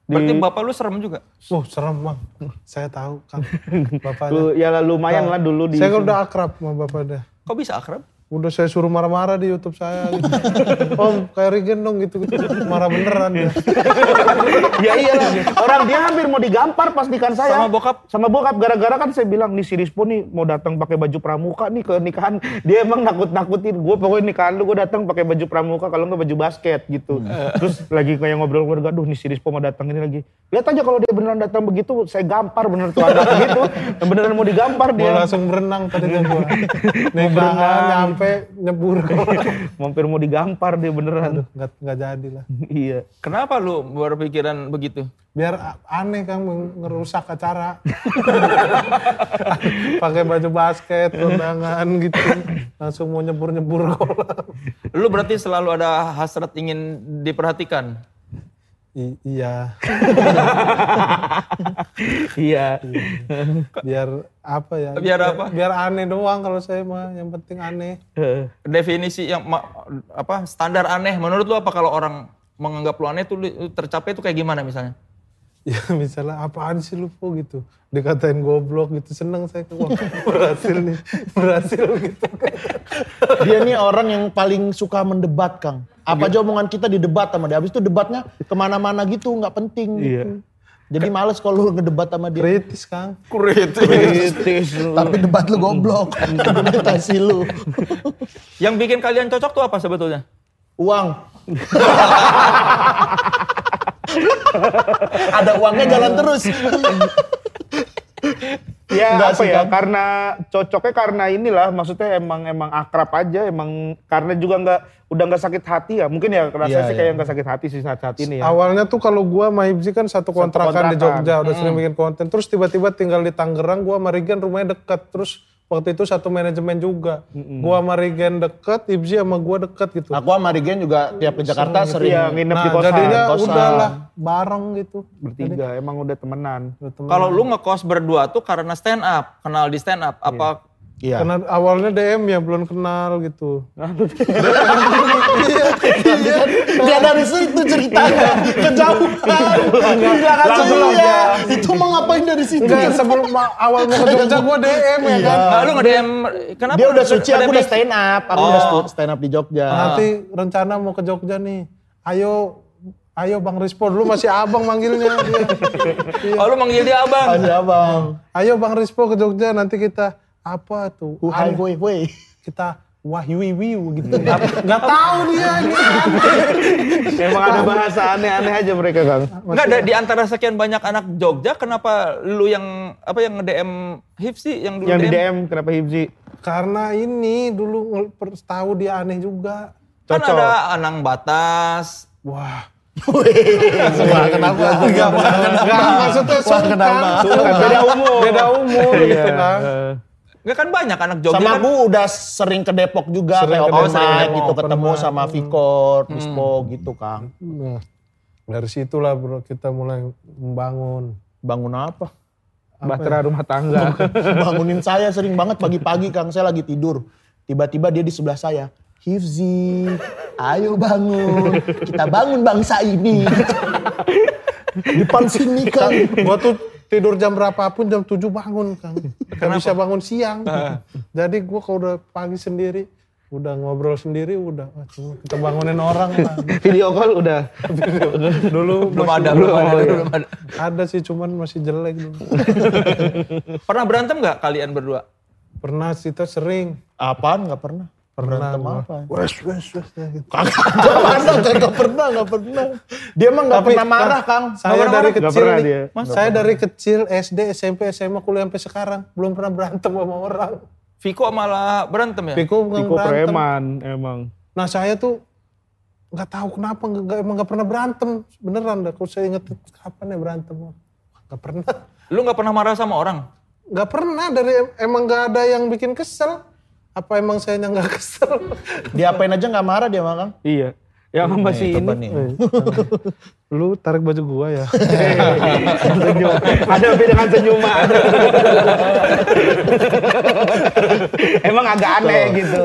Di- Berarti bapak lu serem juga. Oh serem bang, saya tahu Kang. Bapaknya. Lu, ya lumayan lah dulu di Saya kan udah akrab sama bapaknya. Kok bisa akrab? Udah saya suruh marah-marah di YouTube saya. Gitu. Om kayak Regen dong gitu, gitu. Marah beneran ya. ya iyalah orang dia hampir mau digampar pas nikahan saya Sama bokap? sama bokap gara-gara kan saya bilang nih si Rispo nih mau datang pakai baju pramuka nih ke nikahan dia emang nakut-nakutin gue pokoknya nikahan lu gue datang pakai baju pramuka kalau nggak baju basket gitu terus lagi kayak ngobrol keluarga aduh nih si Rispo mau datang ini lagi lihat aja kalau dia beneran datang begitu saya gampar bener tuh anak gitu beneran mau digampar dia langsung berenang tadi gue. Nikahan nyampe nyebur. hampir mau digampar dia beneran Aduh nggak nggak jadi lah. iya Kenapa lu berpikiran begitu? Biar aneh kan ngerusak acara. Pakai baju basket, kondangan gitu. Langsung mau nyebur-nyebur kolam. Lu berarti selalu ada hasrat ingin diperhatikan. I- iya, iya biar apa ya? Biar apa? Biar aneh doang kalau saya mah. Yang penting aneh. Definisi yang apa standar aneh menurut lu apa kalau orang menganggap lu aneh tuh lu tercapai tuh kayak gimana misalnya? Ya misalnya apaan sih lu Po gitu. Dikatain goblok gitu. Seneng saya. Wah berhasil nih. Berhasil gitu. Dia nih orang yang paling suka mendebat, Kang. Apa aja omongan kita didebat sama dia. Habis itu debatnya ke mana-mana gitu, nggak penting. Gitu. Iya. Jadi males kalau lu ngedebat sama dia. Kritis Kang. kritis Tapi debat lu goblok. Argumentasi lu. Yang bikin kalian cocok tuh apa sebetulnya? Uang. Ada uangnya jalan terus. Ya Enggak apa sih, ya? Kang. Karena cocoknya karena inilah, maksudnya emang emang akrab aja, emang karena juga nggak udah nggak sakit hati ya. Mungkin ya rasanya Iya, sih iya. kayak nggak sakit hati sih saat saat ini ya. Awalnya tuh kalau gua sama Hibzi kan satu kontrakan, di kontrakan. Jogja, udah sering bikin konten. Terus tiba-tiba tinggal di Tangerang, gua sama rumahnya deket. Terus waktu itu satu manajemen juga. Gua sama Regen deket, Hibzi sama gua deket gitu. Aku sama Rigen juga tiap ke Jakarta sering. Iya, nginep Nah di kosan. jadinya kosan. udahlah bareng gitu. bertiga, emang udah temenan. Kalau lu ngekos berdua tuh karena stand up, kenal di stand up, apa Iya. Karena awalnya DM ya belum kenal gitu. Dia dari situ ceritanya kejauhan. Enggak kan iya. Itu mau ngapain dari situ? Enggak, sebelum ma- awal mau ke Jogja gua DM ya kan. Nah, lu nge-DM kenapa? Dia lu udah suci, aku udah stand up. Aku udah stu- stand up di Jogja. Nanti rencana mau ke Jogja nih. Ayo Ayo Bang Rispo, dulu masih abang manggilnya. Iya. Oh lu manggil dia abang. Aja abang. Ayo Bang Rispo ke Jogja, nanti kita apa tuh? Aneh. woi woi. Kita wahyu gitu. Nggak tahu dia ini. emang ada bahasa aneh-aneh aja mereka kan. Enggak ada di antara sekian banyak anak Jogja kenapa lu yang apa yang nge-DM Hifsi yang dulu Yang di DM? DM kenapa Hibzi? Karena ini dulu tahu dia aneh juga. Kan Cocok. ada Anang Batas. Wah. Wah, kenapa? Enggak, enggak, maksudnya Wah, kenapa? Beda umur. Beda umur gitu kan. Enggak kan banyak anak Jogja Sama kan. udah sering ke Depok juga Sering kayak ke open mic Sering gitu open ketemu mic. sama Vicor, Dispo gitu Kang. Nah, dari situlah bro kita mulai membangun. Bangun apa? Bahtera rumah tangga. Bangunin saya sering banget pagi-pagi Kang, saya lagi tidur. Tiba-tiba dia di sebelah saya. Hifzi, ayo bangun. Kita bangun bangsa ini. Depan sini Kang. Gua tuh tidur jam berapapun jam 7 bangun Kang. Gak bisa bangun siang. Jadi gua kalau udah pagi sendiri udah ngobrol sendiri udah ah, cuma kita bangunin orang lah. Video call udah. Dulu Belum ada, belum ada, belum ada. ada sih cuman masih jelek dulu. Pernah berantem nggak kalian berdua? Pernah kita sering Apaan nggak pernah? Pernah Berantem gua. apa? Wes, wes, wes. ya gitu. Gak pernah, gak pernah, gak pernah. Dia mah gak Tapi, pernah marah, Kang. Saya Nggak dari Nggak kecil nih, dia. saya dari kecil SD, SMP, SMA, kuliah sampai sekarang belum pernah berantem sama orang. Viko malah berantem ya? Bukan Piko berantem. preman emang. Nah saya tuh nggak tahu kenapa nggak nggak- emang nggak pernah berantem beneran dah. Kalau saya inget kapan ya berantem nggak pernah. Lu nggak pernah marah sama orang? Nggak pernah dari emang nggak ada yang bikin kesel. Apa emang saya yang nggak kesel? Diapain aja gak marah dia mah, Kang. Iya. Yang masih ini. nih. Lu tarik baju gua ya. Senyum. Ada beda dengan senyuman. Emang agak aneh gitu.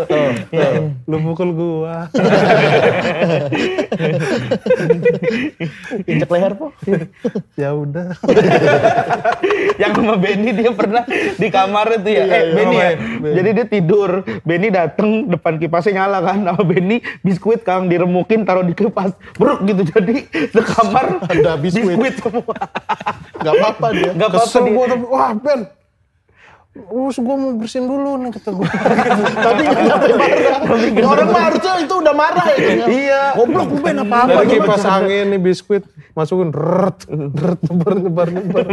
Iya. Lu pukul gua. Injek leher, po. ya udah. yang sama Benny dia pernah di kamar itu ya. eh Benny ya. Jadi dia tidur, Benny dateng depan kipasnya nyala kan. Sama Benny biskuit Kang diremukin taruh di kipas. Bruk gitu jadi di kamar Ada biskuit. semua. Gak apa-apa dia. Gak apa-apa Kesel dia. gua tapi wah Ben. Terus gua mau bersihin dulu nih kata gua. Tapi gak sampai marah. Orang mah harusnya itu udah marah ya. Kang. Iya. Goblok lu Ben apa-apa. Dari kipas angin nih biskuit masukin rert rert nyebar nyebar nyebar.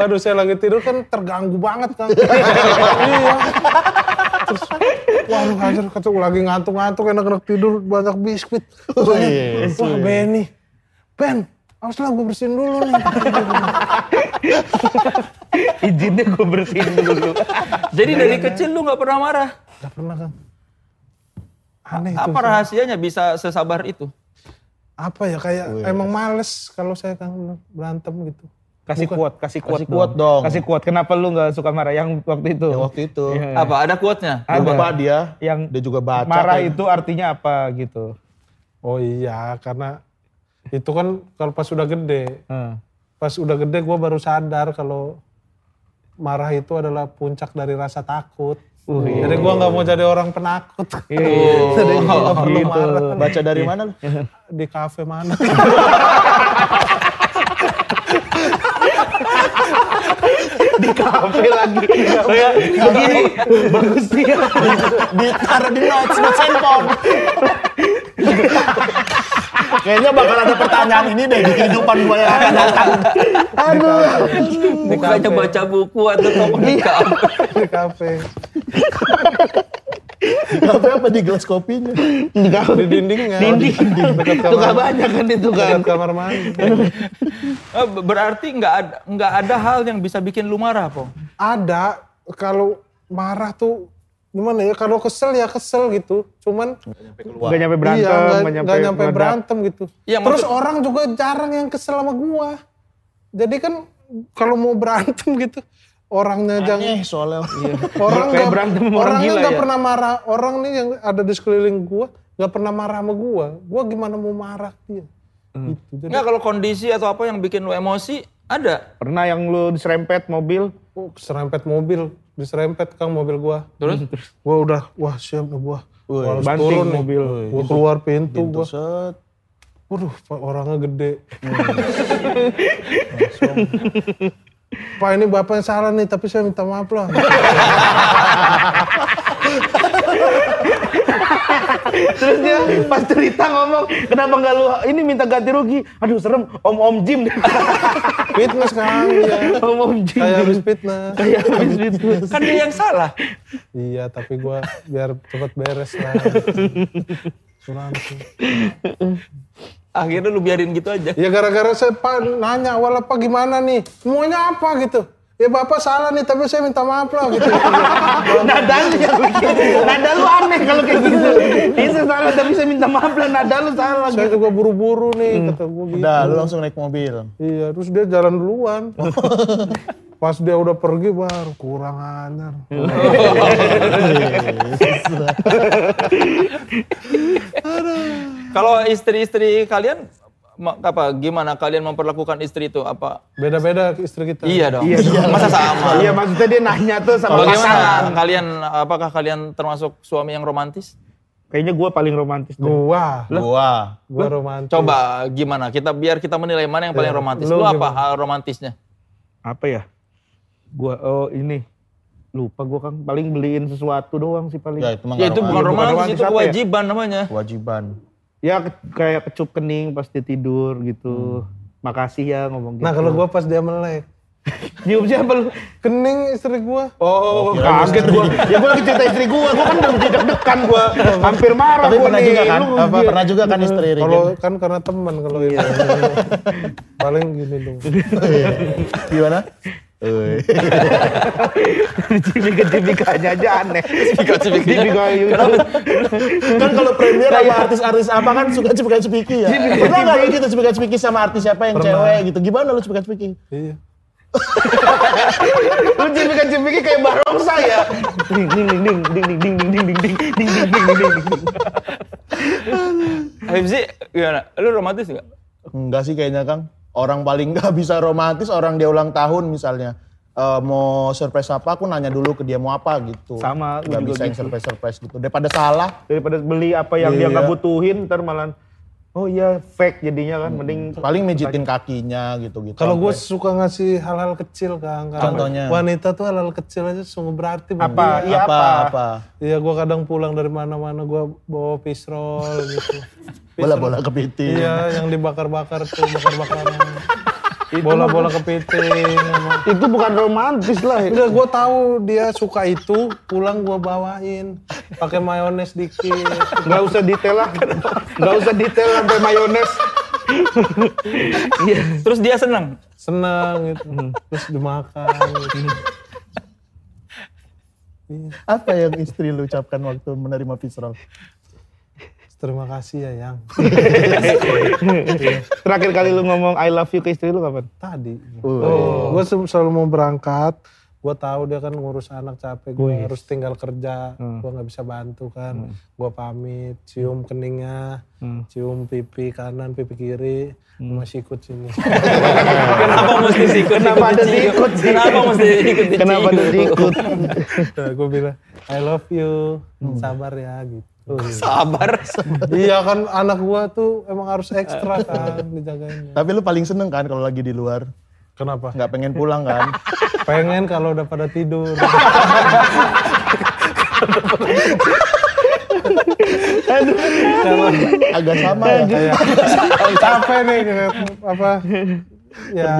Waduh saya lagi tidur kan terganggu banget kan. iya. Terus waduh hajar kata lagi ngantuk-ngantuk enak-enak tidur banyak biskuit. Terus saya, wah Benny, Ben, awas lah gue bersihin dulu nih. Izinnya gue bersihin dulu. Jadi dari kecil lu nggak pernah marah? Gak pernah kan. Aneh itu. Apa rahasianya bisa sesabar itu? Apa ya kayak emang males kalau saya kan berantem gitu. Kasih kuat, kasih kuat Kasih quote dong. Kasih kuat. Kenapa lu nggak suka marah yang waktu itu? Yang waktu itu. Iya. Apa? Ada quote-nya? Dia bapak dia, Yang dia juga baca. marah kayak- itu artinya apa gitu? Oh iya, karena itu kan kalau pas udah gede. Hmm. Pas udah gede gue baru sadar kalau marah itu adalah puncak dari rasa takut. Jadi gue nggak mau jadi orang penakut. jadi gue nggak perlu gitu. marah. Baca dari mana lu? Di kafe mana? Di kafe lagi. Kayak begini. Bagus dia. Ditaruh di notes, notes handphone. Kayaknya bakal ada pertanyaan ini deh di kehidupan gue yang akan datang. Bukannya baca buku atau tokoh di kafe. di kafe. Kafe apa di gelas kopinya? Di kafe. Di dindingnya. Dinding. Dekat Itu gak banyak kan itu kan. kamar mandi. Eh, Berarti nggak ada nggak ada hal yang bisa bikin lu marah, po? Ada kalau marah tuh gimana ya? Kalau kesel ya kesel gitu. Cuman Gak nyampe berantem. iya, nggak- nggak nggak nyampe berantem gitu. Iya, Terus maksud- orang juga jarang yang kesel sama gua. Jadi kan kalau mau berantem gitu, orangnya jangan Aneh soalnya. orang Kayak nggak berantem sama orang orangnya gila nggak ya. pernah marah. Orang nih yang ada di sekeliling gua nggak pernah marah sama gua. Gua gimana mau marah dia? Hmm. Gitu. Jadi Nggak kalau kondisi atau apa yang bikin lu emosi ada. Pernah yang lu diserempet mobil. oh, serempet mobil, diserempet kang mobil gua. Terus Gua udah, wah siap nih gua. Gua harus banting turun nih. mobil. Gua keluar pintu, Pintu gua. set. Waduh, Pak, orangnya gede. Langsung. Pak ini bapak yang salah nih, tapi saya minta maaf lah. Terus dia pas cerita ngomong, kenapa nggak lu ini minta ganti rugi? Aduh serem, om om Jim. fitness kan, iya. om om Jim. Kayak habis fitness. Kayak habis itu. kan dia yang salah. Iya, tapi gua biar cepet beres lah. Asuransi. Akhirnya lu biarin gitu aja. Ya gara-gara saya Pak nanya awal apa gimana nih? Semuanya apa gitu? Ya bapak salah nih, tapi saya minta maaf lah gitu. Nada lu yang bikin. Nada lu aneh kalau kayak gitu. Itu salah tapi saya minta maaf lah. Nada lu salah saya gitu. juga buru-buru nih, kata gua gitu. Udah, lu langsung naik mobil. Iya, terus dia jalan duluan. Pas dia udah pergi baru kurang ajar. Kalau istri-istri kalian apa gimana kalian memperlakukan istri itu apa? Beda-beda istri kita. Iya dong. Iya dong. Masa sama? Iya maksudnya dia nanya tuh sama Bagaimana pasangan. kalian apakah kalian termasuk suami yang romantis? Kayaknya gue paling romantis. deh. Gua, Gua. gua romantis. Coba gimana? Kita biar kita menilai mana yang paling romantis. lu Lu apa gimana? hal romantisnya? Apa ya? Gua oh ini. lupa gue kan paling beliin sesuatu doang sih paling. Ya itu Ya itu bukan romantis. romantis, itu ya? kewajiban namanya. kewajiban. Ya ke- kayak kecup kening pas dia tidur gitu. Makasih ya ngomong gitu. Nah kalau gua pas dia melek. nyium siapa lu? Kening istri gua. Oh, kirain kaget gua. Ya gua lagi cerita istri gua, gua kan udah deg-degan gua. Hampir marah Tapi gua pernah nih. juga kan? Lu Apa pernah juga kan istri Regen? Kalau kan karena teman kalau itu. Paling gini dong. Gimana? Eh, Cipika-cipikanya aja aneh. Cipika-cipikanya. Cipika kan kalau premier sama artis-artis apa kan suka cipika-cipiki ya. Pernah nggak lu gitu cipika-cipiki sama artis siapa yang cewek gitu? Gimana lu cipika-cipiki? Iya. Lu cipika-cipiki kayak barongsa ya. Ding ding ding ding ding ding ding ding ding ding ding ding ding ding ding ding ding. Habib sih gimana? Lu romantis gak? Enggak sih kayaknya Kang. Orang paling nggak bisa romantis orang dia ulang tahun misalnya. Eh, mau surprise apa aku nanya dulu ke dia mau apa gitu. Sama, Nggak bisa yang gitu. surprise-surprise gitu. Daripada salah. Daripada beli apa yang dia Iya. nggak butuhin, ntar malah oh iya fake jadinya kan. Mending Paling mijitin kakinya gitu-gitu. Kalau gue suka ngasih hal-hal kecil kan. Karena Contohnya? Wanita tuh hal-hal kecil aja sungguh berarti. apa? dia. Iya apa? Iya gue kadang pulang dari mana-mana gue bawa pisrol gitu. Bola-bola kepiting. Iya yang dibakar-bakar tuh bakar-bakaran. Bola-bola kepiting. Itu bukan romantis lah. Udah gue tahu dia suka itu, pulang gue bawain pakai mayones dikit. Nggak usah detail lah. Nggak usah detail sampai mayones. Iya. Terus dia seneng? Senang gitu. Terus dimakan gitu. Apa yang istri lu ucapkan waktu menerima pisrol? Terima kasih ya yang Terakhir kali lu ngomong I love you ke istri lu kapan? tadi. Oh. Gue selalu mau berangkat. Gue tahu dia kan ngurus anak capek. Gue harus tinggal kerja. Gue nggak bisa bantu kan. Gue pamit, cium keningnya, cium pipi kanan, pipi kiri, sama sikut sini. Kenapa mesti sikut? Kenapa ada sikut sih? Kenapa mesti ikut Kenapa ada ikut? gue bilang I love you, sabar ya gitu. Sabar. iya kan anak gua tuh emang harus ekstra kan dijagainnya. Tapi lu paling seneng kan kalau lagi di luar? Kenapa? Nggak pengen pulang kan? Pengen kalau udah pada tidur. Agak sama ya. kayak capek nih apa ya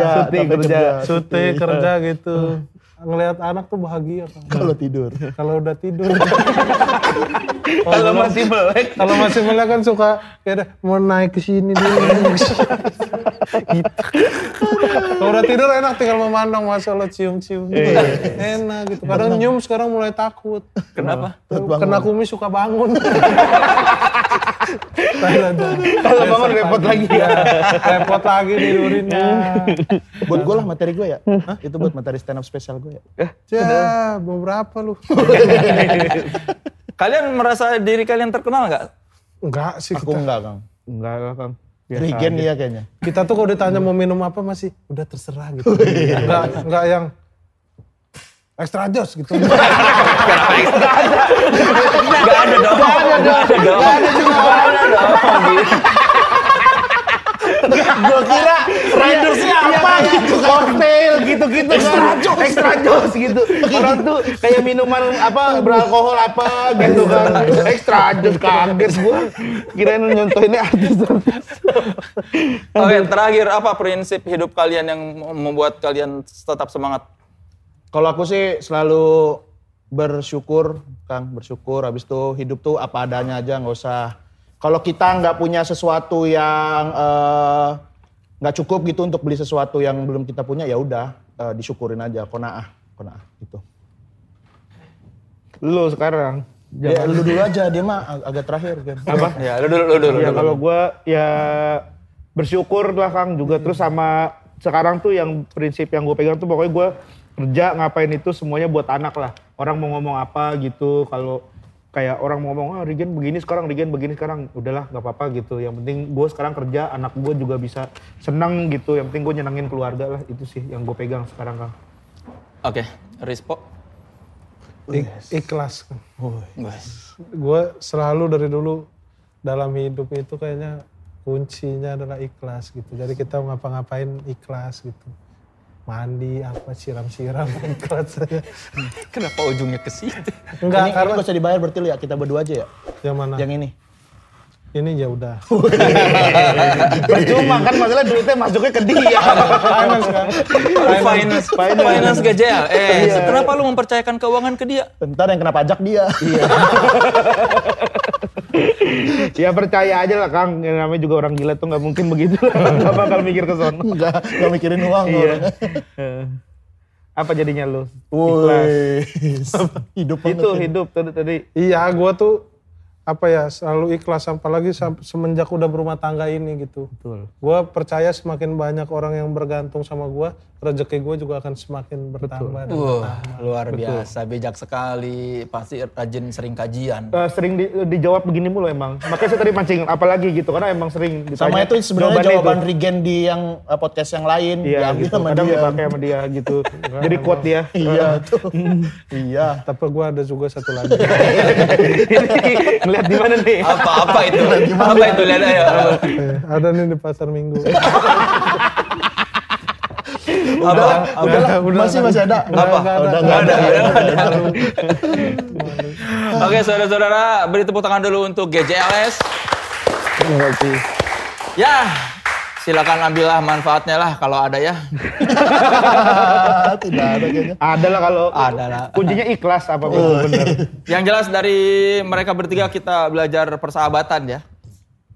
kerja. syuting kerja gitu. Ngelihat anak tuh bahagia kan. Kalau tidur. Kalau udah tidur. Kalau masih melek. Kalau masih melek kan suka kayak ada, mau naik ke sini dulu. gitu. Kalau udah tidur enak tinggal memandang masalah cium-cium. gitu. Enak gitu. Kadang nyium sekarang mulai takut. Kenapa? Kena kumis suka bangun. Kalau bangun repot lagi ya. Repot lagi tidurinnya. Buat gue lah materi gue ya. Hah? Itu buat materi stand up spesial gue ya. Ya, beberapa lu. Kalian merasa diri kalian terkenal nggak? Enggak sih Aku kita. enggak Kang. Enggak lah Kang. Biasa Regen aja. iya kayaknya. Kita tuh kalau ditanya mau minum apa masih udah terserah gitu. Enggak, enggak yang extra jos gitu. Gak ada dong. Gak ada dong. Gak ada juga. Gak ada dong. Gue kira ridersnya apa gitu. Cocktail gitu-gitu extra jos. Extra jos gitu. Orang tuh kayak minuman apa beralkohol apa gitu kan. Extra jos kaget gua. Kirain nyontohinnya artis. Oke, terakhir apa prinsip hidup kalian yang membuat kalian tetap semangat? Kalau aku sih selalu bersyukur, Kang, bersyukur. Habis itu hidup tuh apa adanya aja, nggak usah. Kalau kita nggak punya sesuatu yang eh, nggak cukup gitu untuk beli sesuatu yang belum kita punya, ya udah eh, disyukurin aja, konaah, konaah gitu. Lu sekarang. Ya, lu dulu aja, dia mah ag- agak terakhir kan. Apa? Ya, lu dulu, lu dulu. Ya kalau gua ya bersyukur lah Kang juga terus sama sekarang tuh yang prinsip yang gue pegang tuh pokoknya gue kerja ngapain itu semuanya buat anak lah orang mau ngomong apa gitu kalau kayak orang mau ngomong ah Regen begini sekarang Regen begini sekarang udahlah nggak apa-apa gitu yang penting gue sekarang kerja anak gue juga bisa seneng gitu yang penting gue nyenengin keluarga lah itu sih yang gue pegang sekarang Kang Oke, Rispo. Ik- ikhlas. Gue selalu dari dulu dalam hidup itu kayaknya kuncinya adalah ikhlas gitu. Jadi kita ngapa-ngapain ikhlas gitu. Mandi apa siram-siram ikhlas saya. Kenapa ujungnya ke situ? Enggak, ini, karena gak usah dibayar berarti lu ya, kita berdua aja ya. yang mana? Yang ini. Ini ya udah. Percuma kan masalah duitnya masuknya ke dia. Finance kan? Finance, finance, GJL. Eh, kenapa lu mempercayakan keuangan ke dia? Bentar yang kena pajak dia. Ya percaya aja lah Kang, yang namanya juga orang gila tuh nggak mungkin begitu. Gak bakal mikir ke sono. Enggak, enggak mikirin uang. Iya. Eh. Apa jadinya lu? Ikhlas. Woi, hidup banget Itu hidup tadi tadi. Iya, gua tuh apa ya selalu ikhlas apalagi semenjak udah berumah tangga ini gitu. Betul. Gua percaya semakin banyak orang yang bergantung sama gua, rezeki gua juga akan semakin bertambah. dan Wah, luar biasa, bijak sekali. Pasti rajin sering kajian. Eh, sering di- dijawab begini mulu emang. Makanya saya tadi mancing apalagi gitu karena emang sering ditanya. Sama itu sebenarnya jawaban itu. Regen di yang uh, podcast yang lain. Iya gitu. sama Kadang dia. dipakai sama dia gitu. Jadi quote dia. Iya tuh. iya. Tapi gua ada juga satu lagi. Ini ngeliat di mana nih? Apa apa itu? Apa itu lihat ayo. Eh, ada nih di pasar minggu. Apa? Udah, masih masih ada. Apa? Nggak ada. Udah Nggak enggak ada. Oke, saudara-saudara, beri tepuk tangan dulu untuk GJLS. Ya, silakan ambillah manfaatnya lah kalau ada ya. Tidak ada kayaknya. Ada lah kalau Ada lah. kuncinya ikhlas apa bener. Yang jelas dari mereka bertiga kita belajar persahabatan ya.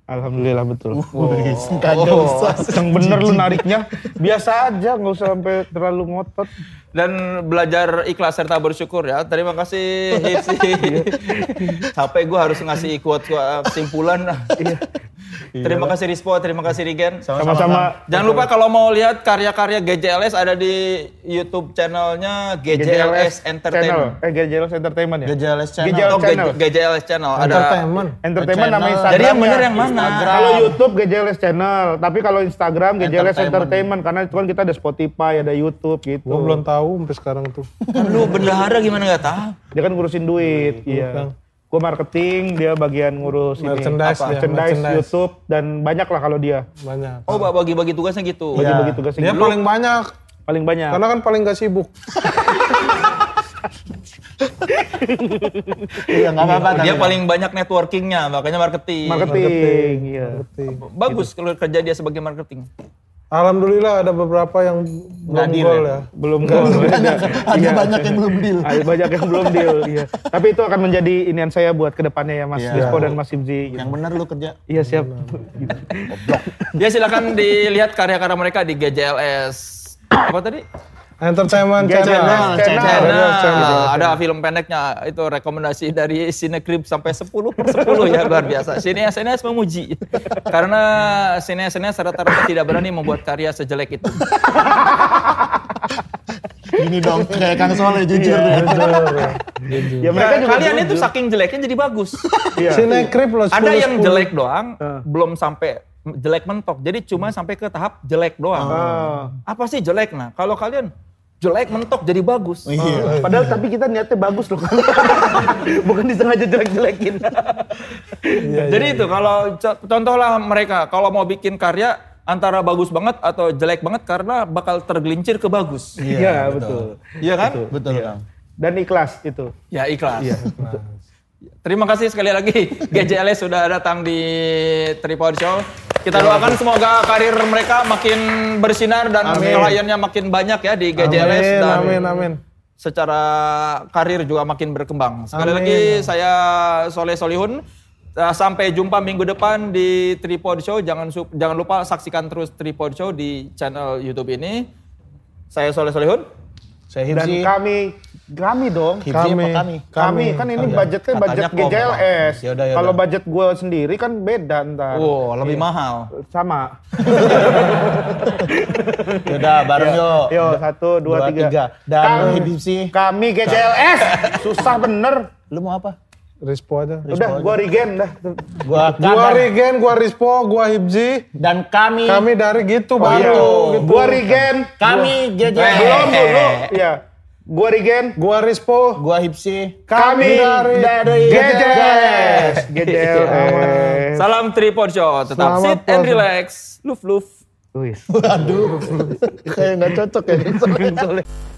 Alhamdulillah betul. Kagak usah. Yang bener lu nariknya biasa aja nggak usah sampai terlalu ngotot. Dan belajar ikhlas serta bersyukur ya. Terima kasih Hipsi. Capek gue harus ngasih quote kesimpulan. Terima kasih Rispo, terima kasih Rigen. Sama-sama Jangan lupa kalau mau lihat karya-karya GJLS ada di YouTube channelnya GJLS Entertainment. Channel. Eh GJLS Entertainment ya? GJLS channel. GJLS Oh, channel. G- GJLS Channel. Ada Entertainment. Entertainment nama Channel. Instagram. Jadi yang bener yang mana? Kalau YouTube GJLS Channel, tapi kalau Instagram GJLS Entertainment. Entertainment karena itu kan kita ada Spotify, ada YouTube gitu. Gua belum tahu sampai sekarang tuh. Kan lu bendahara gimana nggak tahu? Dia kan ngurusin duit, iya. Gue marketing, dia bagian ngurus Merchandise ini, dia, merchandise, merchandise. YouTube dan banyak lah kalau dia Banyak. Oh, bagi-bagi tugasnya gitu. bagi-bagi tugasnya. Dia gitu. paling banyak. paling banyak. Karena kan paling gak sibuk. Iya, enggak apa-apa. Dia tapi- paling banyak networkingnya, makanya marketing. marketing, iya. Bagus kalau kerja dia sebagai marketing. Alhamdulillah ada beberapa yang belum deal gol ya? ya. Belum gol. Ada Iya. banyak yang belum deal. Ada banyak yang belum deal, iya. Tapi itu akan menjadi inian saya buat ke depannya ya Mas Iya. Dispo dan Mas Simzi. gitu. Yang benar lu kerja. Iya siap. Ya silakan dilihat karya-karya mereka di GJLS. Apa tadi? Entertainment Channel. channel. Channel. Channel. Ada film pendeknya itu rekomendasi dari Cinecrib sampai 10 per 10 ya luar biasa. Sineas-sineas memuji. Karena sineas-sineas rata-rata tidak berani membuat karya sejelek itu. Gini dong, kayak Kang Soleh jujur. Ya mereka Nah, juga kalian jujur. itu saking jeleknya jadi bagus. Iya. Sinekrip loh. Ada 10, yang 10. jelek doang, belum sampai jelek mentok. Jadi cuma sampai ke tahap jelek doang. Apa sih jelek? Nah, kalau kalian jelek mentok jadi bagus. Iya. Padahal tapi kita niatnya bagus loh. Bukan disengaja jelek-jelekin. Jadi itu kalau co- contohlah mereka kalau mau bikin karya antara bagus banget atau jelek banget karena bakal tergelincir ke bagus. Iya, betul. Iya kan? Betul, Kang. Dan ikhlas itu. Ya ikhlas. Terima kasih sekali lagi GJLS sudah datang di Tripod Show. Kita doakan semoga karir mereka makin bersinar dan kliennya makin banyak ya di GJLS Amin, dan amin, amin. secara karir juga makin berkembang. Sekali Amin. lagi saya Soleh Solihun. Uh, Sampai jumpa minggu depan di Tripod Show. Jangan jangan lupa saksikan terus Tripod Show di channel YouTube ini. Saya Soleh Solihun. Saya Dan Hipsi. kami, kami dong. Apa Kami. kami? Kami, kan ini budgetnya budget Katanya GJLS. Yaudah, yaudah. Kalau budget gue sendiri kan beda ntar. Oh, lebih mahal. Sama. Yaudah, bareng yuk. Yo, satu, dua, Dua, tiga. tiga. Dan Kami, Hipsi. kami GJLS. Susah bener. Lu mau apa? Rispo aja. Udah, gua regen dah. Gua Gua. Regen, gua Rispo, gua Hibzi. Dan kami. Kami dari gitu Oh, iya. baru. Gitu. Gua regen. Kami GJ. Eh, Belum dulu. Iya. Gua regen. Gua Rispo. Gua Hipsi. Kami dari, dari GJLS. GJLS. Salam Tripod Show. Tetap Selamat sit and relax. Luf luf. Wis. Waduh, kayak nggak cocok ya.